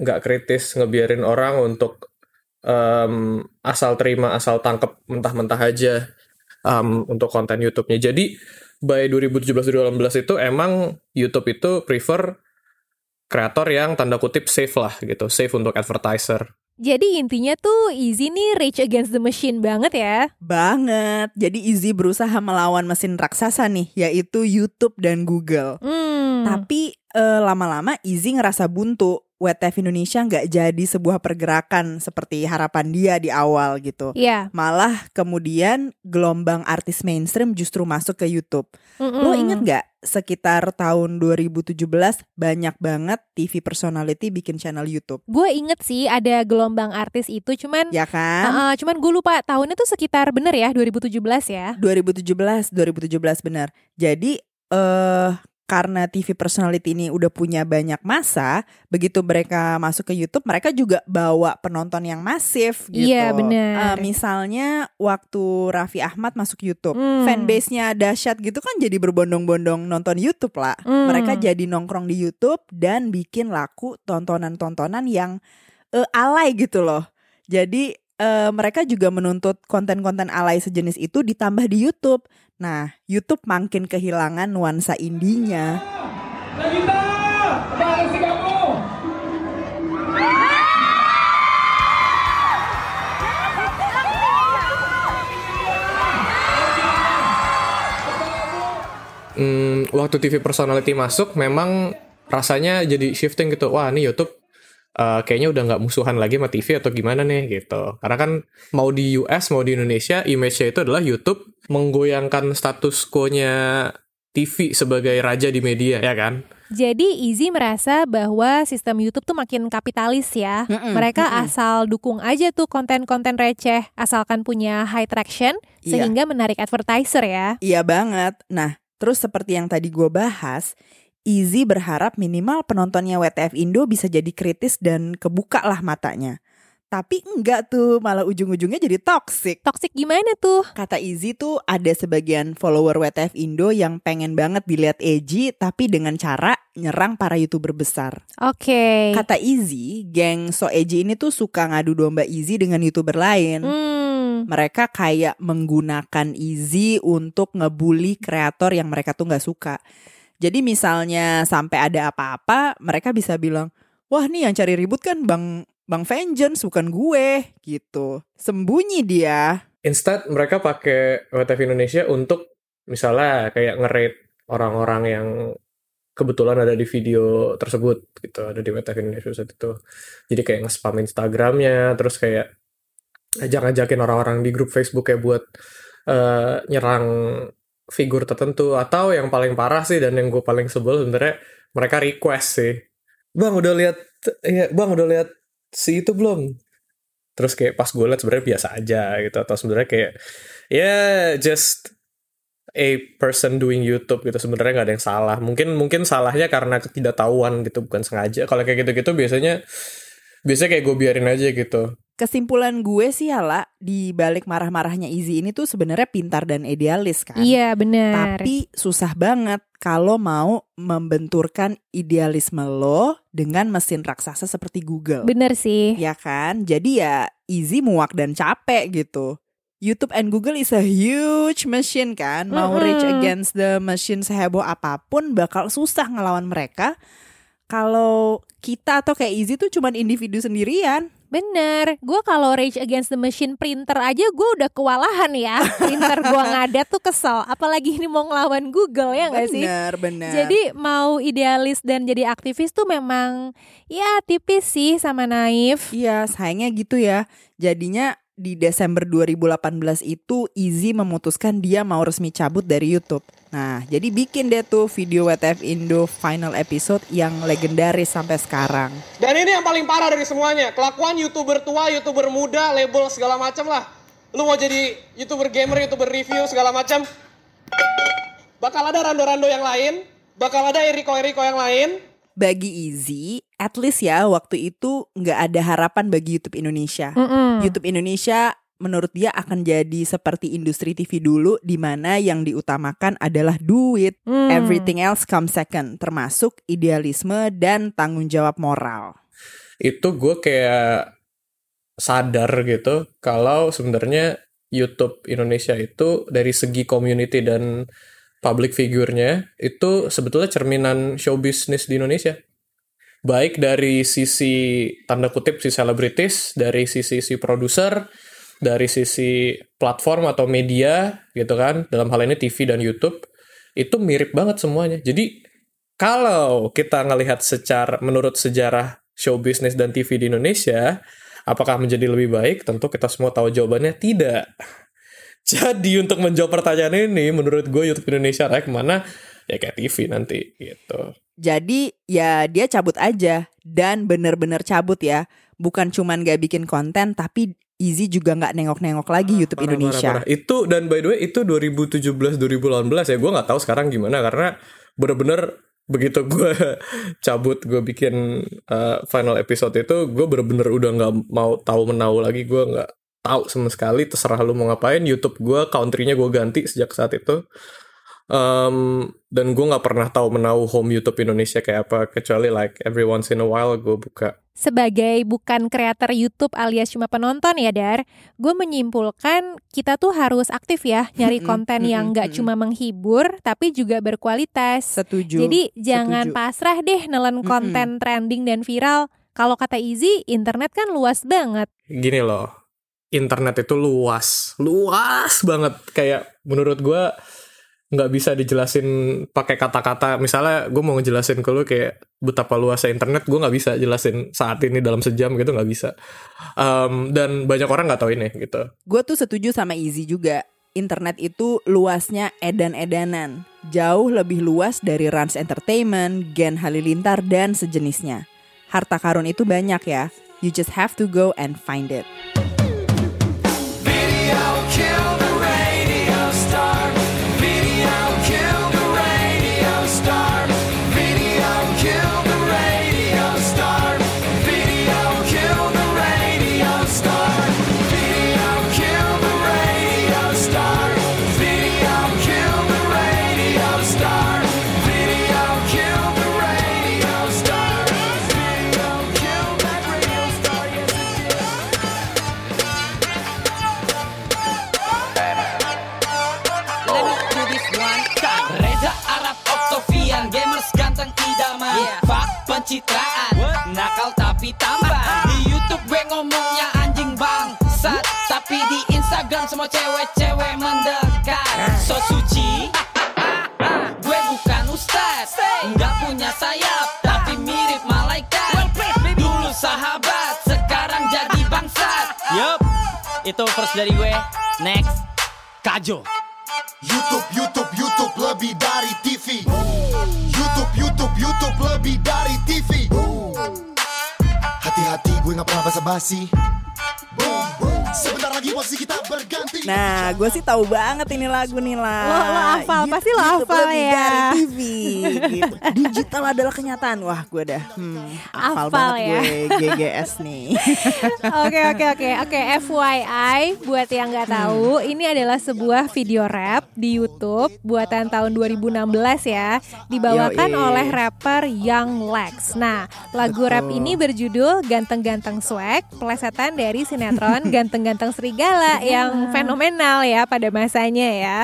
nggak kritis, ngebiarin orang untuk em, asal terima, asal tangkep mentah-mentah aja em, untuk konten YouTube-nya. Jadi by 2017-2018 itu emang YouTube itu prefer kreator yang tanda kutip safe lah gitu, safe untuk advertiser. Jadi intinya tuh Easy nih rage against the machine banget ya. Banget. Jadi Izzy berusaha melawan mesin raksasa nih, yaitu YouTube dan Google. Hmm. Tapi eh, lama-lama Izzy ngerasa buntu. WTF Indonesia nggak jadi sebuah pergerakan seperti harapan dia di awal gitu. Iya. Malah kemudian gelombang artis mainstream justru masuk ke YouTube. Mm-mm. Lo inget nggak sekitar tahun 2017 banyak banget TV personality bikin channel YouTube. Gue inget sih ada gelombang artis itu, cuman Ya kan? Uh-uh, cuman gue lupa tahunnya tuh sekitar bener ya 2017 ya. 2017, 2017 benar. Jadi eh karena TV personality ini udah punya banyak masa, begitu mereka masuk ke YouTube, mereka juga bawa penonton yang masif gitu. Iya, benar. Eh, misalnya waktu Raffi Ahmad masuk YouTube, Hmm. fanbase-nya dahsyat gitu kan jadi berbondong-bondong nonton YouTube lah. Hmm. Mereka jadi nongkrong di YouTube dan bikin laku tontonan-tontonan yang eh, alay gitu loh. Jadi eh, mereka juga menuntut konten-konten alay sejenis itu ditambah di YouTube. Nah, YouTube makin kehilangan nuansa indinya. Hmm, waktu TV personality masuk memang rasanya jadi shifting gitu. Wah, ini YouTube eh, kayaknya udah nggak musuhan lagi sama TV atau gimana nih gitu. Karena kan mau di US mau di Indonesia image-nya itu adalah YouTube menggoyangkan status quo-nya TV sebagai raja di media ya kan. Jadi Izzy merasa bahwa sistem YouTube tuh makin kapitalis ya. Mm-mm, Mereka mm-mm. asal dukung aja tuh konten-konten receh, asalkan punya high traction Iya. sehingga menarik advertiser ya. Iya banget. Nah, terus seperti yang tadi gue bahas, Izzy berharap minimal penontonnya WTF Indo bisa jadi kritis dan kebuka lah matanya. Tapi enggak tuh, malah ujung-ujungnya jadi toxic. Toxic gimana tuh? Kata Izzy tuh ada sebagian follower WTF Indo yang pengen banget dilihat edgy tapi dengan cara nyerang para YouTuber besar. Oke. Kata Izzy, geng so edgy ini tuh suka ngadu domba Izzy dengan YouTuber lain. Hmm. Mereka kayak menggunakan Izzy untuk ngebully kreator yang mereka tuh nggak suka. Jadi misalnya sampai ada apa-apa, mereka bisa bilang, wah nih yang cari ribut kan bang bang Vengeance bukan gue gitu. Sembunyi dia. Instead mereka pakai WTF Indonesia untuk misalnya kayak nge-rate orang-orang yang kebetulan ada di video tersebut gitu ada di WTF Indonesia saat itu jadi kayak nge-spam Instagramnya terus kayak ajak-ajakin orang-orang di grup Facebook kayak buat eh, nyerang figur tertentu atau yang paling parah sih dan yang gue paling sebel sebenarnya mereka request sih. Bang udah lihat ya bang udah lihat si itu belum? Terus kayak pas gue liat sebenarnya biasa aja gitu atau sebenarnya kayak ya just a person doing YouTube gitu sebenarnya nggak ada yang salah. Mungkin mungkin salahnya karena ketidaktahuan gitu bukan sengaja. Kalau kayak gitu-gitu biasanya biasanya kayak gue biarin aja gitu Kesimpulan gue sih Hala di balik marah-marahnya Izzy ini tuh sebenarnya pintar dan idealis kan. Iya benar. Tapi susah banget kalau mau membenturkan idealisme lo dengan mesin raksasa seperti Google. Bener sih. Ya kan? Jadi ya easy muak dan capek gitu. YouTube and Google is a huge machine kan. Mau reach against the machine seheboh apa pun bakal susah ngelawan mereka. Kalau kita atau kayak Easy tuh cuman individu sendirian. Bener, gue kalau Rage Against the Machine printer aja gue udah kewalahan ya Printer gue ngadat tuh kesel Apalagi ini mau ngelawan Google ya gak sih? Bener, bener. Jadi mau idealis dan jadi aktivis tuh memang ya tipis sih sama naif Iya, sayangnya gitu ya. Jadinya di Desember 2018 itu Easy memutuskan dia mau resmi cabut dari YouTube. Nah, jadi bikin deh tuh video WTF Indo final episode yang legendaris sampai sekarang. Dan ini yang paling parah dari semuanya, kelakuan youtuber tua, youtuber muda, label segala macam lah. Lu mau jadi youtuber gamer, youtuber review segala macam, bakal ada rando-rando yang lain, bakal ada Eriko-Eriko yang lain. Bagi Easy, at least ya waktu itu nggak ada harapan bagi YouTube Indonesia. Mm-mm. YouTube Indonesia menurut dia akan jadi seperti industri TV dulu di mana yang diutamakan adalah duit. Hmm. Everything else comes second, termasuk idealisme dan tanggung jawab moral. itu gue kayak sadar gitu kalau sebenarnya YouTube Indonesia itu dari segi community dan public figure-nya itu sebetulnya cerminan show business di Indonesia. Baik dari sisi tanda kutip si selebritis, dari sisi si produser, dari sisi platform atau media gitu kan, dalam hal ini TV dan YouTube itu mirip banget semuanya. Jadi kalau kita ngelihat secara menurut sejarah show business dan TV di Indonesia, apakah menjadi lebih baik? Tentu kita semua tahu jawabannya tidak. Jadi untuk menjawab pertanyaan ini, menurut gue YouTube Indonesia arahnya ke mana? Ya kayak TV nanti gitu. Jadi ya dia cabut aja dan bener-bener cabut ya. Bukan cuman gak bikin konten tapi Easy juga nggak nengok-nengok lagi YouTube Parah, Indonesia. parah, parah. Itu dan by the way itu 2017 2018 ya gue nggak tahu sekarang gimana karena bener-bener begitu gue cabut gue bikin uh, final episode itu gue bener-bener udah nggak mau tahu menau lagi gue nggak tahu sama sekali terserah lu mau ngapain YouTube gue countrynya gue ganti sejak saat itu Um, dan gue nggak pernah tahu menau home YouTube Indonesia kayak apa kecuali like every once in a while gue buka Sebagai bukan kreator YouTube alias cuma penonton ya Dar, gue menyimpulkan kita tuh harus aktif ya nyari konten yang nggak cuma menghibur tapi juga berkualitas. Setuju. Jadi jangan setuju. pasrah deh nelen konten trending dan viral. Kalau kata Easy, internet kan luas banget. gini loh internet itu luas luas banget kayak menurut gue nggak bisa dijelasin pakai kata-kata misalnya gue mau ngejelasin ke lu kayak betapa luasnya internet gue nggak bisa jelasin saat ini dalam sejam gitu nggak bisa Em, dan banyak orang nggak tahu ini gitu Gue tuh setuju sama Easy juga. Internet itu luasnya edan-edanan. Jauh lebih luas dari Rans Entertainment, Gen Halilintar, dan sejenisnya. Harta karun itu banyak ya. You just have to go and find it. Fak pencitraan Nakal tapi tampan Di Youtube gue ngomongnya anjing bangsat Tapi di Instagram semua cewek-cewek mendekat. So suci. Gue bukan ustaz. Nggak punya sayap Tapi mirip malaikat. Dulu sahabat Sekarang jadi bangsat. Yup, itu first dari gue. Next, Kajo. YouTube, YouTube, YouTube lebih dari TV. YouTube, YouTube, lebih dari TV. Hati-hati gue gak pernah basa-basi. Sebentar lagi posisi kita berganti. Nah, gue sih tahu banget ini lagu nih lah. Lo- lo hafal, pasti lo hafal lebih ya. Dari TV, gitu. Digital adalah kenyataan. Wah, gue dah hmm, hafal Hafal banget ya. gue GGS nih. Oke oke oke oke FYI buat yang nggak Hmm. tahu ini adalah sebuah video rap di YouTube buatan tahun 2016 ya dibawakan Yoi. oleh rapper Young Lex. Nah lagu rap Betul. ini berjudul Ganteng-ganteng Swag plesetan dari sinetron Ganteng-ganteng Serigala yang fenomenal ya pada masanya ya.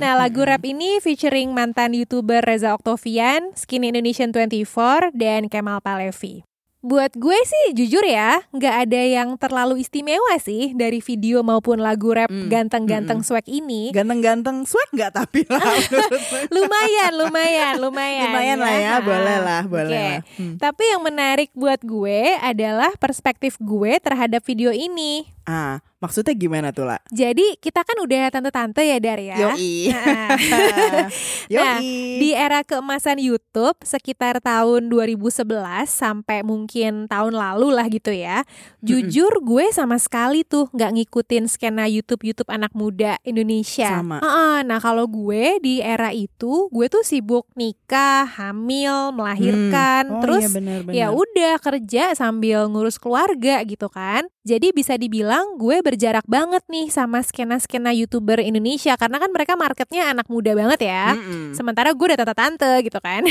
Nah lagu rap ini featuring mantan youtuber Reza Octavian, Skinny Indonesian 24 dan Kemal Palevi. Buat gue sih jujur ya, nggak ada yang terlalu istimewa sih dari video maupun lagu rap ganteng-ganteng swag ini. Ganteng-ganteng swag nggak tapi lah. lumayan, lumayan, lumayan. Lumayan lah ya, boleh lah, boleh Oke. lah. Hmm. Tapi yang menarik buat gue adalah perspektif gue terhadap video ini. Ah, maksudnya gimana tuh, lah? Jadi kita kan udah tante-tante ya Dar ya. Yoi. Nah, Yoi. di era keemasan YouTube sekitar tahun 2011 sampai mungkin tahun lalu lah gitu ya. Jujur gue sama sekali tuh nggak ngikutin skena YouTube YouTube anak muda Indonesia. Sama. Heeh, nah kalau gue di era itu gue tuh sibuk nikah, hamil, melahirkan, Hmm. Oh, terus iya ya udah kerja sambil ngurus keluarga gitu kan. Jadi bisa dibilang gue berjarak banget nih sama skena-skena YouTuber Indonesia karena kan mereka marketnya anak muda banget ya. Mm-mm. Sementara gue udah tante-tante gitu kan.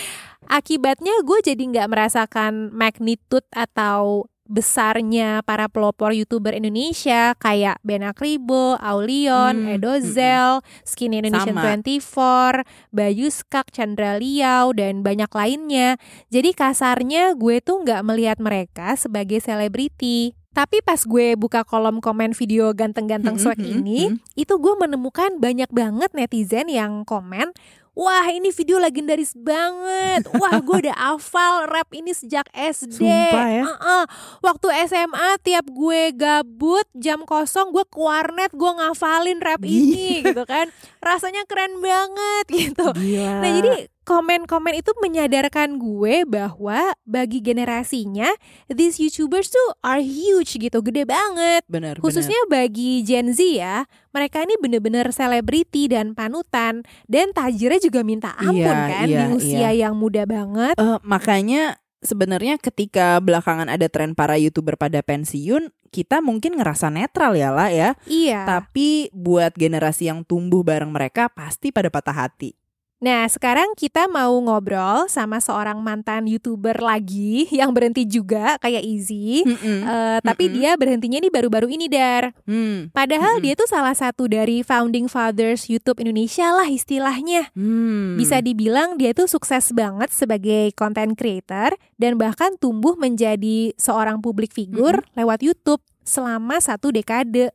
Akibatnya gue jadi nggak merasakan magnitude atau besarnya para pelopor youtuber Indonesia kayak Ben Akribo, Aulion, Hmm, Edozel, Skinny Indonesian Sama. 24, Bayu Skak, Chandra Liao, dan banyak lainnya. Jadi kasarnya gue tuh nggak melihat mereka sebagai selebriti. Tapi pas gue buka kolom komen video ganteng-ganteng Hmm, swag hmm, ini, itu gue menemukan banyak banget netizen yang komen, Wah ini video legendaris banget. Wah gue udah hafal rap ini sejak SD. Sumpah ya. Uh-uh. Waktu SMA tiap gue gabut jam kosong gue ke warnet gue ngafalin rap ini gitu kan. Rasanya keren banget gitu. Gila. Nah jadi komen-komen itu menyadarkan gue bahwa bagi generasinya these YouTubers tuh are huge gitu, gede banget. Bener, Khususnya bagi Gen Z ya, mereka ini bener-bener selebriti dan panutan dan tajirnya juga minta ampun Iya, kan iya, di usia iya. yang muda banget. Eh, makanya sebenarnya ketika belakangan ada tren para youtuber pada pensiun, kita mungkin ngerasa netral ya lah ya. Iya. Tapi buat generasi yang tumbuh bareng mereka pasti pada patah hati. Nah, sekarang kita mau ngobrol sama seorang mantan YouTuber lagi yang berhenti juga kayak Izzy. Eh, tapi dia berhentinya nih baru-baru ini, Dar. Hmm. Padahal dia tuh salah satu dari founding fathers YouTube Indonesia lah istilahnya. Hmm. Bisa dibilang dia tuh sukses banget sebagai content creator dan bahkan tumbuh menjadi seorang publik figur lewat YouTube selama satu dekade.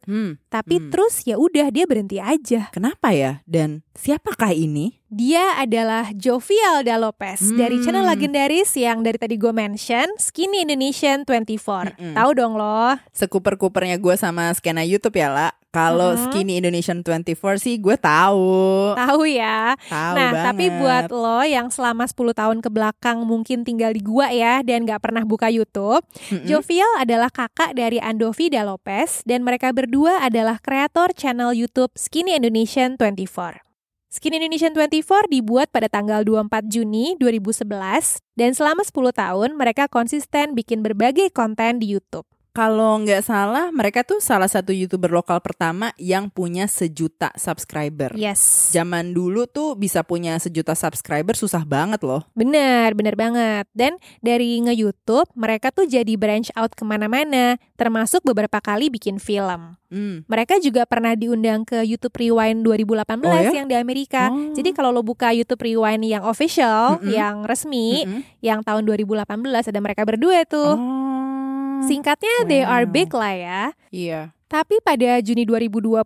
Tapi terus ya udah dia berhenti aja. Kenapa ya? Dan siapakah ini? Dia adalah Jovialda Lopez dari Hmm. channel legendaris yang dari tadi gue mention, Skinny Indonesian 24. Tahu dong lo? Sekuper-kupernya gue sama skena YouTube ya lah. Kalau Mhm. Skinny Indonesian 24 sih gue tahu. Tahu ya. Tahu nah, banget. tapi buat lo yang selama 10 tahun ke belakang mungkin tinggal di gua ya dan gak pernah buka YouTube, Mm-mm. Jovial adalah kakak dari Andovi Da Lopez dan mereka berdua adalah kreator channel YouTube Skinny Indonesian 24. Skinny Indonesian 24 dibuat pada tanggal 24 Juni 2011 dan selama 10 tahun mereka konsisten bikin berbagai konten di YouTube. Kalau nggak salah, mereka tuh salah satu youtuber lokal pertama yang punya sejuta subscriber. Yes. Zaman dulu tuh bisa punya sejuta subscriber susah banget loh. Bener, bener banget. Dan dari nge-youtube, mereka tuh jadi branch out ke mana-mana, termasuk beberapa kali bikin film. Hmm. Mereka juga pernah diundang ke YouTube Rewind 2018 Oh ya? yang di Amerika. Jadi kalau lo buka YouTube Rewind yang official, Mm-mm. yang resmi, yang tahun 2018 ada mereka berdua tuh. Singkatnya they are big lah ya. Iya. Tapi pada Juni 2020,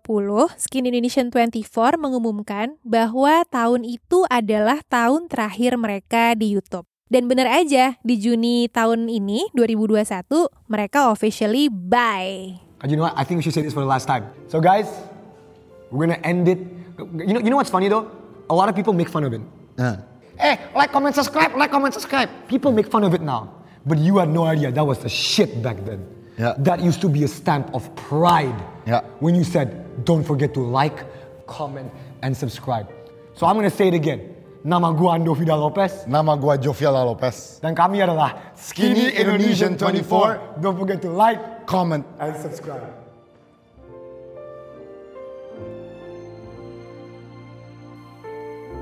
Skin Indonesian 24 mengumumkan bahwa tahun itu adalah tahun terakhir mereka di YouTube. Dan bener aja, di Juni tahun ini, 2021, mereka officially bye. You know what? I think we should say this for the last time. So guys, we're gonna end it. You know, you know what's funny though? A lot of people make fun of it. Hey, like, comment, subscribe, like, comment, subscribe. People make fun of it now. But you had no idea that was the shit back then. Yeah. That used to be a stamp of pride. Yeah. When you said, don't forget to like, comment, and subscribe. So I'm gonna say it again. Nama gua Ando Vida Lopez. Nama gua Joviala Lopez. Dan kami adalah Skinny Indonesian 24. Don't forget to like, comment, and subscribe.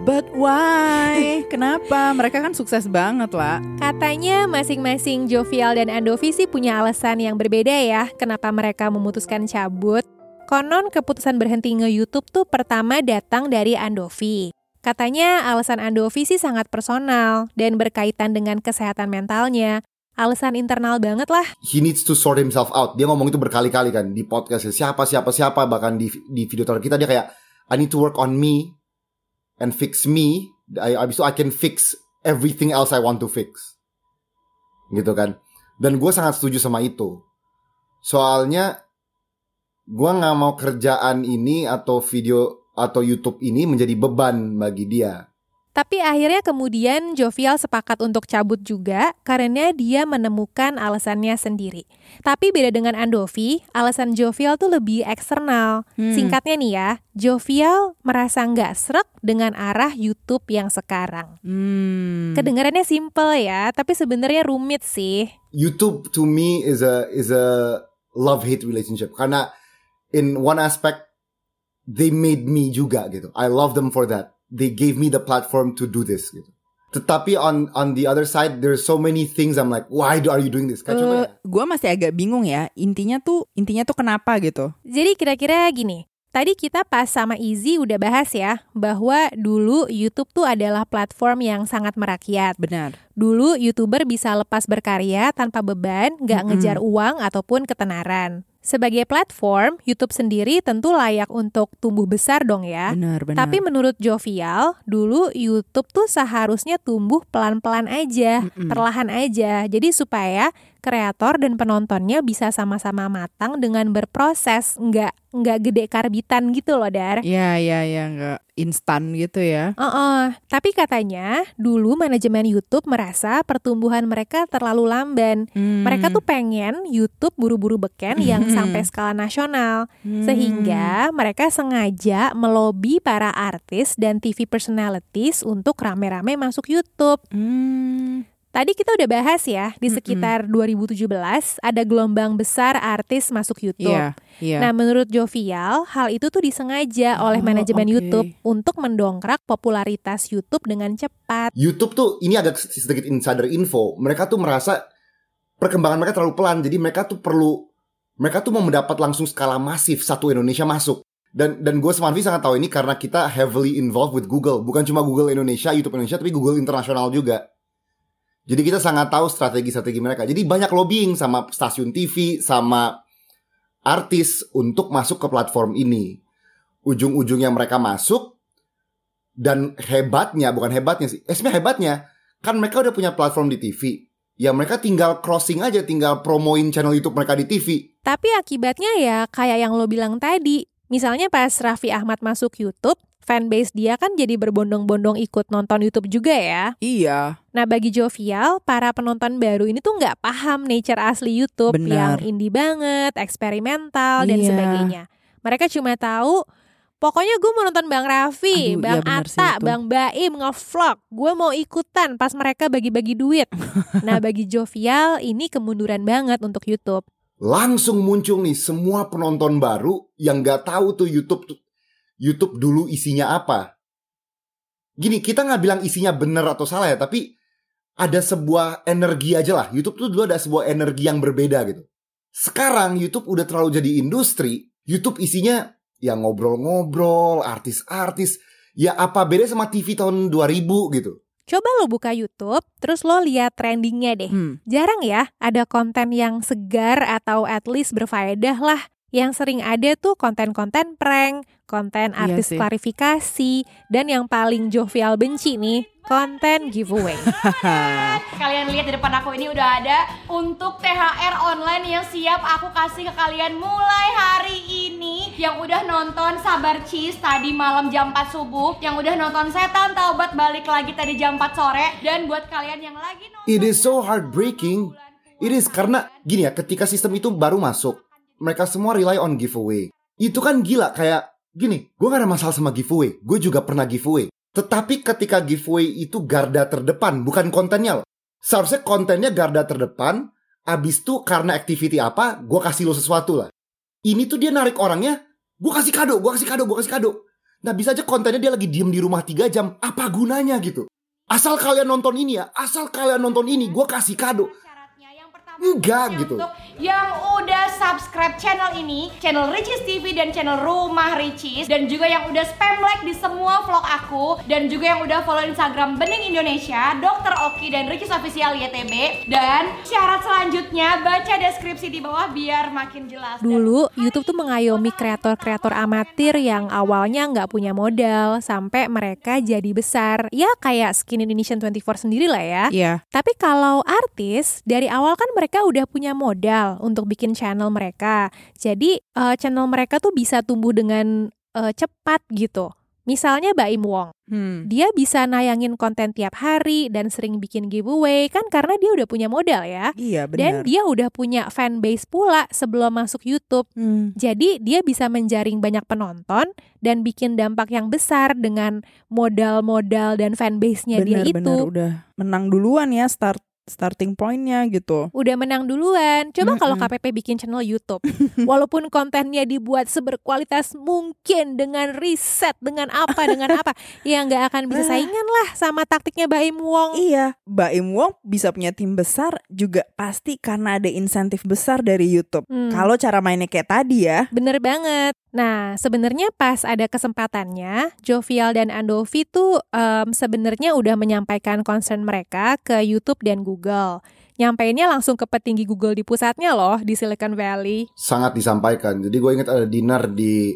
But why? Kenapa? Mereka kan sukses banget lah. Katanya masing-masing Jovial dan Andovi sih punya alasan yang berbeda ya kenapa mereka memutuskan cabut. Konon keputusan berhenti nge-YouTube tuh pertama datang dari Andovi. Katanya alasan Andovi sih sangat personal dan berkaitan dengan kesehatan mentalnya. Alasan internal banget lah. he needs to sort himself out. Dia ngomong itu berkali-kali kan di podcast siapa siapa siapa bahkan di di video terakhir kita dia kayak I need to work on me and fix me. I, abis itu I can fix everything else I want to fix. Gitu kan. Dan gue sangat setuju sama itu. Soalnya gue nggak mau kerjaan ini atau video atau YouTube ini menjadi beban bagi dia. Tapi akhirnya kemudian Jovial sepakat untuk cabut juga karena dia menemukan alasannya sendiri. Tapi beda dengan Andovi, alasan Jovial tuh lebih eksternal. Hmm. Singkatnya nih ya, Jovial merasa nggak srek dengan arah YouTube yang sekarang. Hmm. Kedengarannya simple ya, tapi sebenarnya rumit sih. YouTube to me is a is a love hate relationship karena in one aspect they made me juga gitu. I love them for that. They gave me the platform to do this gitu. Tetapi on on the other side there's so many things I'm like why do are you doing this? Ya. gue masih agak bingung ya. Intinya tuh, intinya tuh kenapa gitu? Jadi kira-kira gini, tadi kita pas sama Izzy udah bahas ya bahwa dulu YouTube tuh adalah platform yang sangat merakyat. Benar. Dulu YouTuber bisa lepas berkarya tanpa beban, nggak Mm-mm. ngejar uang ataupun ketenaran. Sebagai platform, YouTube sendiri tentu layak untuk tumbuh besar dong ya. Benar, benar. Tapi menurut Jovial, dulu YouTube tuh seharusnya tumbuh pelan-pelan aja, Mm-mm. perlahan aja. Jadi supaya kreator dan penontonnya bisa sama-sama matang dengan berproses, nggak nggak gede karbitan gitu loh, Dar. Ya, ya, ya, nggak instan gitu ya. Uh-uh. Tapi katanya dulu manajemen YouTube merasa pertumbuhan mereka terlalu lamban. Hmm. Mereka tuh pengen YouTube buru-buru beken yang sampai skala nasional. Hmm. Sehingga mereka sengaja melobi para artis dan TV personalities untuk rame-rame masuk YouTube. Hmm. Tadi kita udah bahas ya, di sekitar 2017 ada gelombang besar artis masuk YouTube. Iya, iya. Nah, menurut Jovial, hal itu tuh disengaja oleh Oh, manajemen oke. YouTube untuk mendongkrak popularitas YouTube dengan cepat. YouTube tuh ini agak sedikit insider info. Mereka tuh merasa perkembangan mereka terlalu pelan. Jadi mereka tuh perlu mereka tuh mau mendapat langsung skala masif satu Indonesia masuk. Dan dan gue sama Alfi sangat tahu ini karena kita heavily involved with Google. Bukan cuma Google Indonesia, YouTube Indonesia, tapi Google internasional juga. Jadi kita sangat tahu strategi-strategi mereka. Jadi banyak lobbying sama stasiun TV, sama artis untuk masuk ke platform ini. Ujung-ujungnya mereka masuk, dan hebatnya, bukan hebatnya sih, eh, hebatnya, kan mereka udah punya platform di TV. Ya mereka tinggal crossing aja, tinggal promoin channel YouTube mereka di TV. Tapi akibatnya ya kayak yang lo bilang tadi. Misalnya pas Raffi Ahmad masuk YouTube, fanbase dia kan jadi berbondong-bondong ikut nonton YouTube juga ya. Iya. Nah bagi Jovial, para penonton baru ini tuh nggak paham nature asli YouTube Benar. yang indie banget, eksperimental dan Iya. sebagainya. Mereka cuma tahu Pokoknya gue mau nonton Bang Raffi, Aduh, Bang iya benar sih Atta. Bang Baim ngevlog. Gue mau ikutan pas mereka bagi-bagi duit. nah bagi Jovial ini kemunduran banget untuk YouTube. Langsung muncul nih semua penonton baru yang nggak tahu tuh YouTube tuh- YouTube dulu isinya apa. Gini, kita nggak bilang isinya bener atau salah ya, tapi ada sebuah energi aja lah. YouTube tuh dulu ada sebuah energi yang berbeda gitu. Sekarang YouTube udah terlalu jadi industri. YouTube isinya ya ngobrol-ngobrol, artis-artis. Ya apa beda sama TV tahun 2000 gitu. Coba lo buka YouTube, terus lo lihat trendingnya deh. Hmm. Jarang ya ada konten yang segar atau at least berfaedah lah. Yang sering ada tuh konten-konten prank, konten Iya artis sih. klarifikasi, dan yang paling Jovial benci nih, konten giveaway. Kalian lihat di depan aku ini udah ada untuk THR online yang siap aku kasih ke kalian mulai hari ini Yang udah nonton Sabar Cheese tadi malam jam 4 subuh Yang udah nonton Setan Taubat balik lagi tadi jam 4 sore Dan buat kalian yang lagi nonton It is so heartbreaking. It is karena gini ya, ketika sistem itu baru masuk, mereka semua rely on giveaway. Itu kan gila kayak gini, gue gak ada masalah sama giveaway. Gue juga pernah giveaway. Tetapi ketika giveaway itu garda terdepan, bukan kontennya loh. Seharusnya kontennya garda terdepan, abis itu karena activity apa, gue kasih lo sesuatu lah. Ini tuh dia narik orangnya, gue kasih kado, gue kasih kado, gue kasih kado. Nah bisa aja kontennya dia lagi diem di rumah 3 jam, apa gunanya gitu. Asal kalian nonton ini ya, asal kalian nonton ini, gue kasih kado. Enggak gitu. yang udah subscribe channel ini, channel Ricis TV dan channel Rumah Ricis dan juga yang udah spam like di semua vlog aku dan juga yang udah follow Instagram Bening Indonesia, Dr. Oki dan Ricis Official YTB dan syarat selanjutnya baca deskripsi di bawah biar makin jelas. Dulu YouTube tuh mengayomi kreator-kreator amatir yang awalnya nggak punya modal sampai mereka jadi besar. Ya kayak Skin Indonesian 24 sendiri lah ya. Iya. Tapi kalau artis dari awal kan mereka udah punya modal untuk bikin channel mereka. Jadi eh, channel mereka tuh bisa tumbuh dengan eh, cepat gitu. Misalnya Baim Wong, Hmm. dia bisa nayangin konten tiap hari dan sering bikin giveaway kan karena dia udah punya modal ya. Iya Dan benar. dia udah punya fanbase pula sebelum masuk YouTube. Hmm. Jadi dia bisa menjaring banyak penonton dan bikin dampak yang besar dengan modal-modal dan fanbase-nya dia itu. Benar-benar udah menang duluan ya start starting pointnya gitu. Udah menang duluan. Coba kalau Mm-mm. KPP bikin channel YouTube, walaupun kontennya dibuat seberkualitas mungkin dengan riset, dengan apa, dengan apa, ya nggak akan bisa saingan lah sama taktiknya Baim Wong. Iya, Baim Wong bisa punya tim besar juga pasti karena ada insentif besar dari YouTube. Hmm. Kalau cara mainnya kayak tadi ya. Bener banget. Nah, sebenarnya pas ada kesempatannya, Jovial dan Andovi tuh em, sebenarnya udah menyampaikan concern mereka ke YouTube dan Google. Nyampeinnya langsung ke petinggi Google di pusatnya loh, di Silicon Valley. sangat disampaikan. Jadi gue inget ada dinner di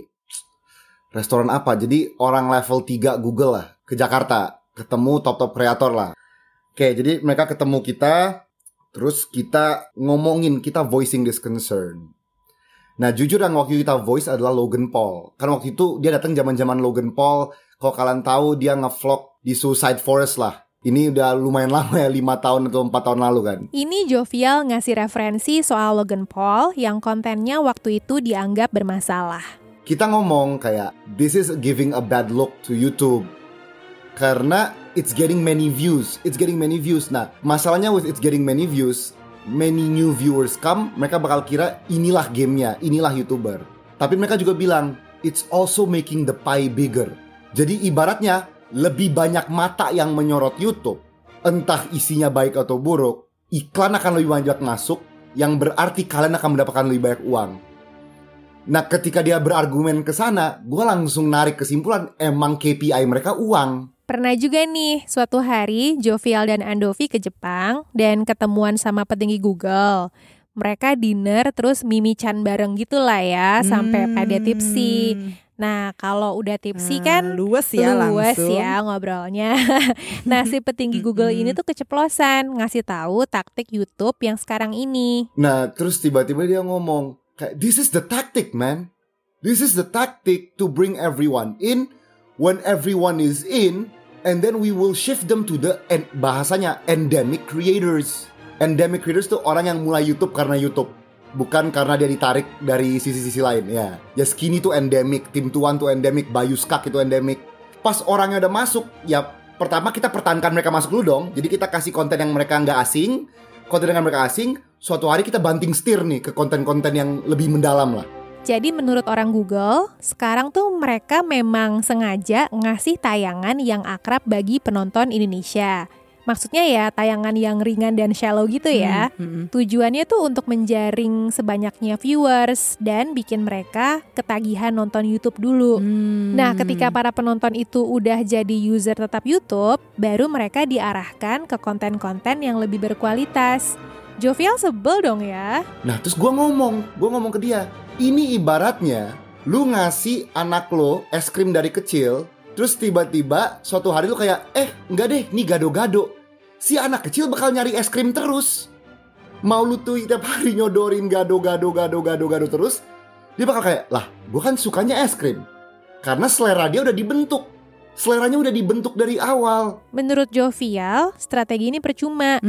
restoran apa. Jadi orang level 3 Google lah ke Jakarta. Ketemu top-top kreator lah. Oke, jadi mereka ketemu kita. Terus kita ngomongin, kita voicing this concern. Nah jujur yang waktu kita voice adalah Logan Paul. Karena waktu itu dia datang zaman-zaman Logan Paul. Kalau kalian tahu dia ngevlog di Suicide Forest lah. Ini udah lumayan lama ya, 5 tahun atau 4 tahun lalu kan. Ini Jovial ngasih referensi soal Logan Paul yang kontennya waktu itu dianggap bermasalah. kita ngomong kayak this is giving a bad look to YouTube karena it's getting many views, it's getting many views. Nah, masalahnya with it's getting many views, many new viewers come, mereka bakal kira inilah gamenya, inilah YouTuber. Tapi mereka juga bilang it's also making the pie bigger. Jadi ibaratnya lebih banyak mata yang menyorot YouTube, entah isinya baik atau buruk, iklan akan lebih banyak masuk, yang berarti kalian akan mendapatkan lebih banyak uang. Nah ketika dia berargumen ke sana, gue langsung narik kesimpulan emang KPI mereka uang. Pernah juga nih, suatu hari Jovial dan Andovi ke Jepang dan ketemuan sama petinggi Google. Mereka dinner terus mimichan bareng gitu lah ya, sampai pada tipsi. Nah, kalau udah tipsi kan luwes ya luwes langsung. ya ngobrolnya. nah, si petinggi Google ini tuh keceplosan ngasih tahu taktik YouTube yang sekarang ini. Nah terus tiba-tiba dia ngomong kayak this is the tactic man. This is the tactic to bring everyone in. When everyone is in, and then we will shift them to the en- bahasanya endemic creators. Endemic creators tuh orang yang mulai YouTube karena YouTube. Bukan karena dia ditarik dari sisi-sisi lain ya. Ya Skinny tuh endemic, Tim Tuan tuh endemic, Bayu Skak itu endemic. Pas orangnya udah masuk, ya pertama kita pertahankan mereka masuk dulu dong. Jadi kita kasih konten yang mereka nggak asing, konten yang mereka asing. Suatu hari kita banting setir nih ke konten-konten yang lebih mendalam lah. Jadi menurut orang Google, sekarang tuh mereka memang sengaja ngasih tayangan yang akrab bagi penonton Indonesia. Maksudnya ya tayangan yang ringan dan shallow gitu ya. Tujuannya tuh untuk menjaring sebanyaknya viewers dan bikin mereka ketagihan nonton YouTube dulu. Nah, ketika para penonton itu udah jadi user tetap YouTube, baru mereka diarahkan ke konten-konten yang lebih berkualitas. Jovial sebel dong ya. Nah terus gue ngomong, gue ngomong ke dia, ini ibaratnya lu ngasih anak lo es krim dari kecil, terus tiba-tiba suatu hari lu kayak, eh enggak deh, ini gado-gado. Si anak kecil bakal nyari es krim terus. Mau lu tuh tiap hari nyodorin gado-gado, gado-gado, gado terus, dia bakal kayak, lah gue kan sukanya es krim. Karena selera dia udah dibentuk. Seleranya udah dibentuk dari awal. Menurut Jovial, strategi ini percuma.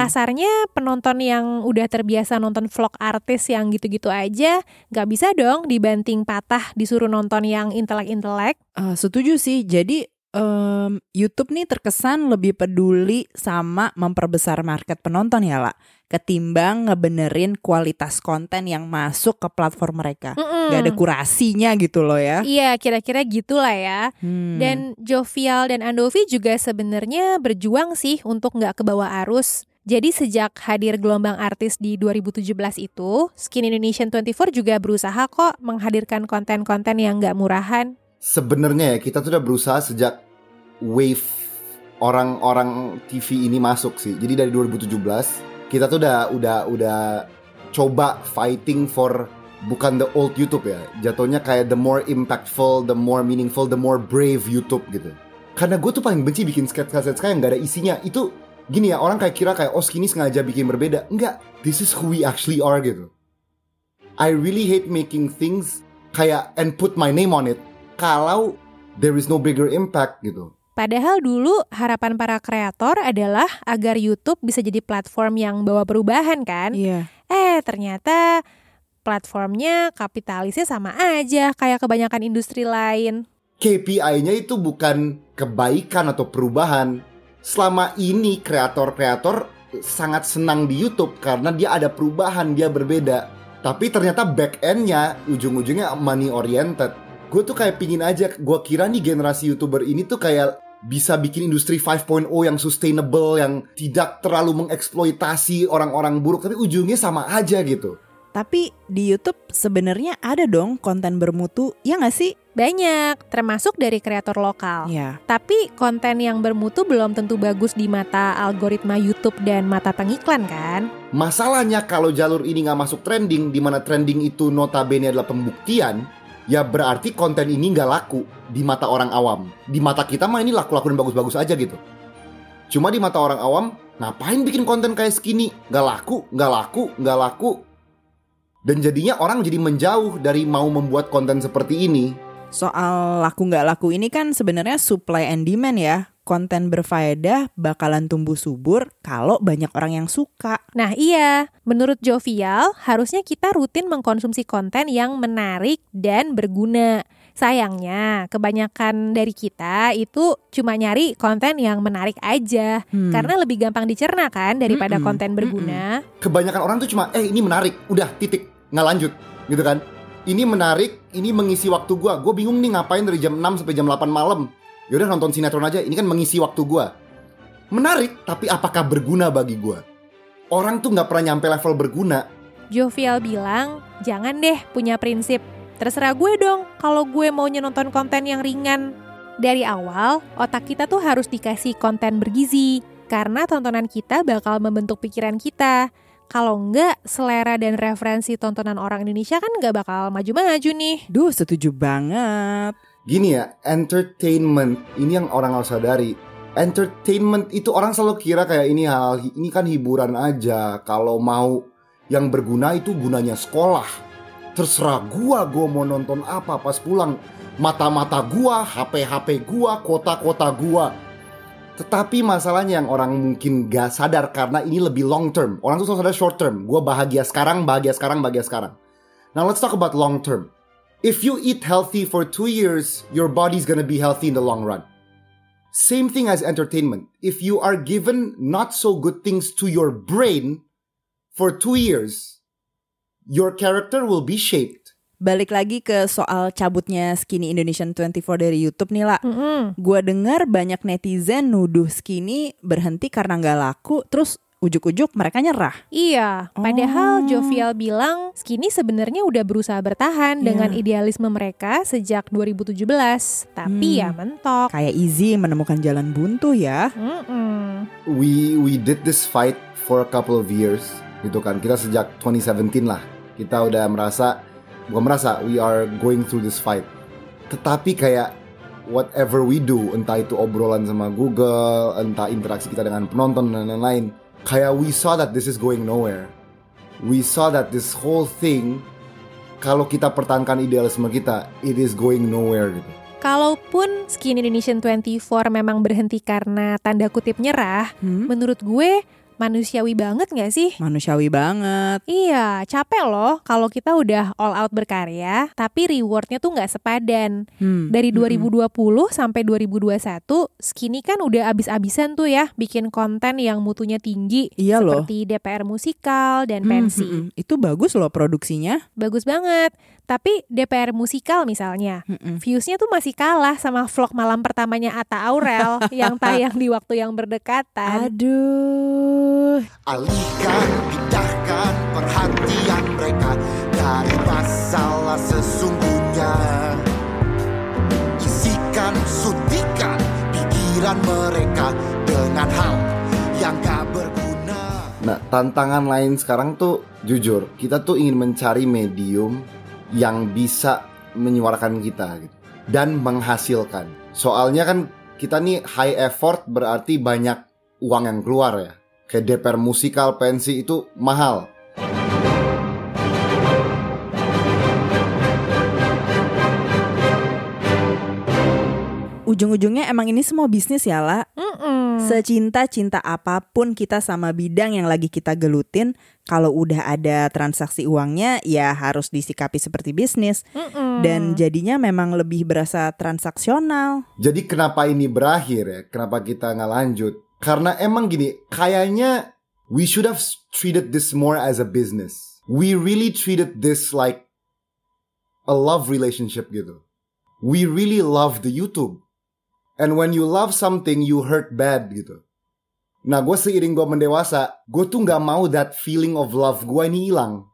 Kasarnya penonton yang udah terbiasa nonton vlog artis yang gitu-gitu aja, nggak bisa dong dibanting patah disuruh nonton yang intelek-intelek. Eh, setuju sih. Jadi em, YouTube nih terkesan lebih peduli sama memperbesar market penonton ya lah, ketimbang ngebenerin kualitas konten yang masuk ke platform mereka. Mm-mm. Gak ada kurasinya gitu loh ya. Iya, kira-kira gitulah ya. Hmm. Dan Jovial dan Andovi juga sebenarnya berjuang sih untuk nggak ke bawah arus. Jadi sejak hadir gelombang artis di 2017 itu, Skin Indonesian 24 juga berusaha kok menghadirkan konten-konten yang nggak murahan. sebenarnya ya kita tuh udah berusaha sejak wave orang-orang TV ini masuk sih. Jadi dari 2017 kita tuh udah udah udah coba fighting for bukan the old YouTube ya. Jatuhnya kayak the more impactful, the more meaningful, the more brave YouTube gitu. Karena gue tuh paling benci bikin sketsa-sketsa yang gak ada isinya. Itu gini ya, orang kayak kira kayak oh skinny sengaja bikin berbeda. Enggak, this is who we actually are gitu. I really hate making things kayak and put my name on it kalau there is no bigger impact gitu. Padahal dulu harapan para kreator adalah agar YouTube bisa jadi platform yang bawa perubahan kan? Iya. Eh, ternyata platformnya kapitalisnya sama aja kayak kebanyakan industri lain. KPI-nya itu bukan kebaikan atau perubahan. Selama ini kreator-kreator sangat senang di YouTube karena dia ada perubahan, dia berbeda. Tapi ternyata back end-nya ujung-ujungnya money oriented. Gue tuh kayak pingin aja, gue kira nih generasi YouTuber ini tuh kayak bisa bikin industri 5.0 yang sustainable, yang tidak terlalu mengeksploitasi orang-orang buruk, tapi ujungnya sama aja gitu. Tapi di YouTube sebenarnya ada dong konten bermutu, ya nggak sih? Banyak, termasuk dari kreator lokal. Ya. Tapi konten yang bermutu belum tentu bagus di mata algoritma YouTube dan mata pengiklan kan? Masalahnya kalau jalur ini nggak masuk trending, di mana trending itu notabene adalah pembuktian, ya berarti konten ini nggak laku di mata orang awam. Di mata kita mah ini laku-laku dan bagus-bagus aja gitu. Cuma di mata orang awam, ngapain bikin konten kayak segini? Nggak laku, nggak laku, nggak laku. Dan jadinya orang jadi menjauh dari mau membuat konten seperti ini. Soal laku nggak laku ini kan sebenarnya supply and demand ya. Konten berfaedah bakalan tumbuh subur kalau banyak orang yang suka. Nah iya, menurut Jovial, harusnya kita rutin mengkonsumsi konten yang menarik dan berguna. Sayangnya, kebanyakan dari kita itu cuma nyari konten yang menarik aja. Hmm. Karena lebih gampang dicerna kan daripada Mm-mm, konten berguna. Kebanyakan orang tuh cuma, eh ini menarik, udah titik, nggak lanjut, gitu kan? Ini menarik, ini mengisi waktu gua. Gue bingung nih ngapain dari jam 6 sampai jam 8 malam. Yaudah nonton sinetron aja, ini kan mengisi waktu gua. Menarik, tapi apakah berguna bagi gua? Orang tuh nggak pernah nyampe level berguna. Jovial bilang, jangan deh punya prinsip. Terserah gue dong kalau gue maunya nonton konten yang ringan. Dari awal, otak kita tuh harus dikasih konten bergizi. Karena tontonan kita bakal membentuk pikiran kita. Kalau enggak, selera dan referensi tontonan orang Indonesia kan nggak bakal maju-maju nih. Duh, setuju banget. Gini ya, entertainment ini yang orang harus sadari. Entertainment itu orang selalu kira kayak ini hal ini kan hiburan aja. Kalau mau yang berguna itu gunanya sekolah. Terserah gua, gua mau nonton apa pas pulang. Mata-mata gua, HP-HP gua, kota-kota gua. Tetapi masalahnya yang orang mungkin gak sadar karena ini lebih long term. Orang tuh selalu sadar short term. Gua bahagia sekarang, bahagia sekarang, bahagia sekarang. Now let's talk about long term. If you eat healthy for two years, your body's gonna be healthy in the long run. Same thing as entertainment. If you are given not so good things to your brain for two years, your character will be shaped. Balik lagi ke soal cabutnya Skinny Indonesian 24 dari YouTube nih lah. Gua dengar banyak netizen nuduh Skinny berhenti karena nggak laku, terus ujuk-ujuk mereka nyerah. Iya, padahal Jovial bilang Skinny sebenarnya udah berusaha bertahan Iya. dengan idealisme mereka sejak 2017. Tapi Hmm. ya mentok. Kayak Easy menemukan jalan buntu ya. Mm-mm. We we did this fight for a couple of years, gitu kan. Kita sejak 2017 lah. Kita udah merasa, bukan merasa, we are going through this fight. Tetapi kayak whatever we do, entah itu obrolan sama Google, entah interaksi kita dengan penonton dan lain-lain, kayak we saw that this is going nowhere. We saw that this whole thing, kalau kita pertahankan idealisme kita, it is going nowhere gitu. Kalaupun Skin Indonesian 24 memang berhenti karena tanda kutip nyerah, Hmm? menurut gue manusiawi banget gak sih? Manusiawi banget. Iya, capek loh kalau kita udah all out berkarya, tapi rewardnya tuh nggak sepadan. Hmm, Dari mm-mm. 2020 sampai 2021, Skinny kan udah abis-abisan tuh ya bikin konten yang mutunya tinggi. Iya loh. Seperti DPR musikal dan Hmm, pensi. hmm, hmm. Itu bagus loh produksinya. Bagus banget. Tapi DPR musikal misalnya, viewsnya tuh masih kalah sama vlog malam pertamanya Atta Aurel yang tayang di waktu yang berdekatan. Aduh. Alihkan, pindahkan perhatian mereka dari masalah sesungguhnya. Isikan, suntikan pikiran mereka dengan hal yang gak berguna. Nah, tantangan lain sekarang tuh jujur, kita tuh ingin mencari medium yang bisa menyuarakan kita gitu dan menghasilkan. Soalnya kan kita nih high effort berarti banyak uang yang keluar ya. Kayak DPR musikal, pensi itu mahal. Ujung-ujungnya emang ini semua bisnis ya lah. Secinta-cinta apa pun kita sama bidang yang lagi kita gelutin, kalau udah ada transaksi uangnya ya harus disikapi seperti bisnis. Mm-mm. Dan jadinya memang lebih berasa transaksional. Jadi kenapa ini berakhir ya? Kenapa kita nggak lanjut? Karena emang gini, kayaknya we should have treated this more as a business. We really treated this like a love relationship gitu. We really love the YouTube. And when you love something, you hurt bad gitu. Nah gue seiring gue mendewasa, gue tuh nggak mau that feeling of love gue ini hilang.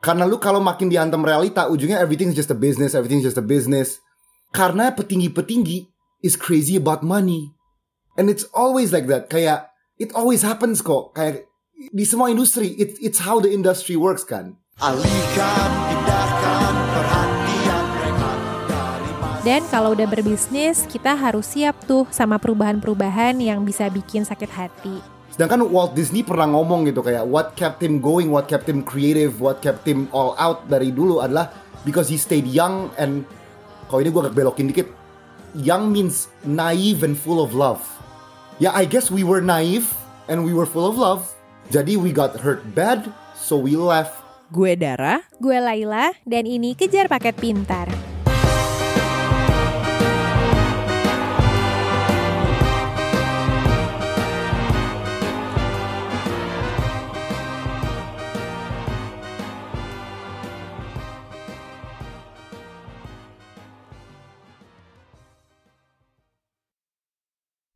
Karena lu kalau makin dihantam realita, ujungnya everything is just a business, everything is just a business. Karena petinggi-petinggi is crazy about money. And it's always like that. Kayak, it always happens kok. Kayak, di semua industri, it, it's how the industry works kan. Alihkan, pindahkan perhatian mereka Dan kalau udah berbisnis, kita harus siap tuh sama perubahan-perubahan yang bisa bikin sakit hati. Sedangkan Walt Disney pernah ngomong gitu kayak what kept him going, what kept him creative, what kept him all out dari dulu adalah because he stayed young and kalau ini gue agak belokin dikit, young means naive and full of love. Ya I guess we were naive and we were full of love. Jadi we got hurt bad, so we left. Gue Dara. Gue Laila, dan ini Kejar Paket Pintar.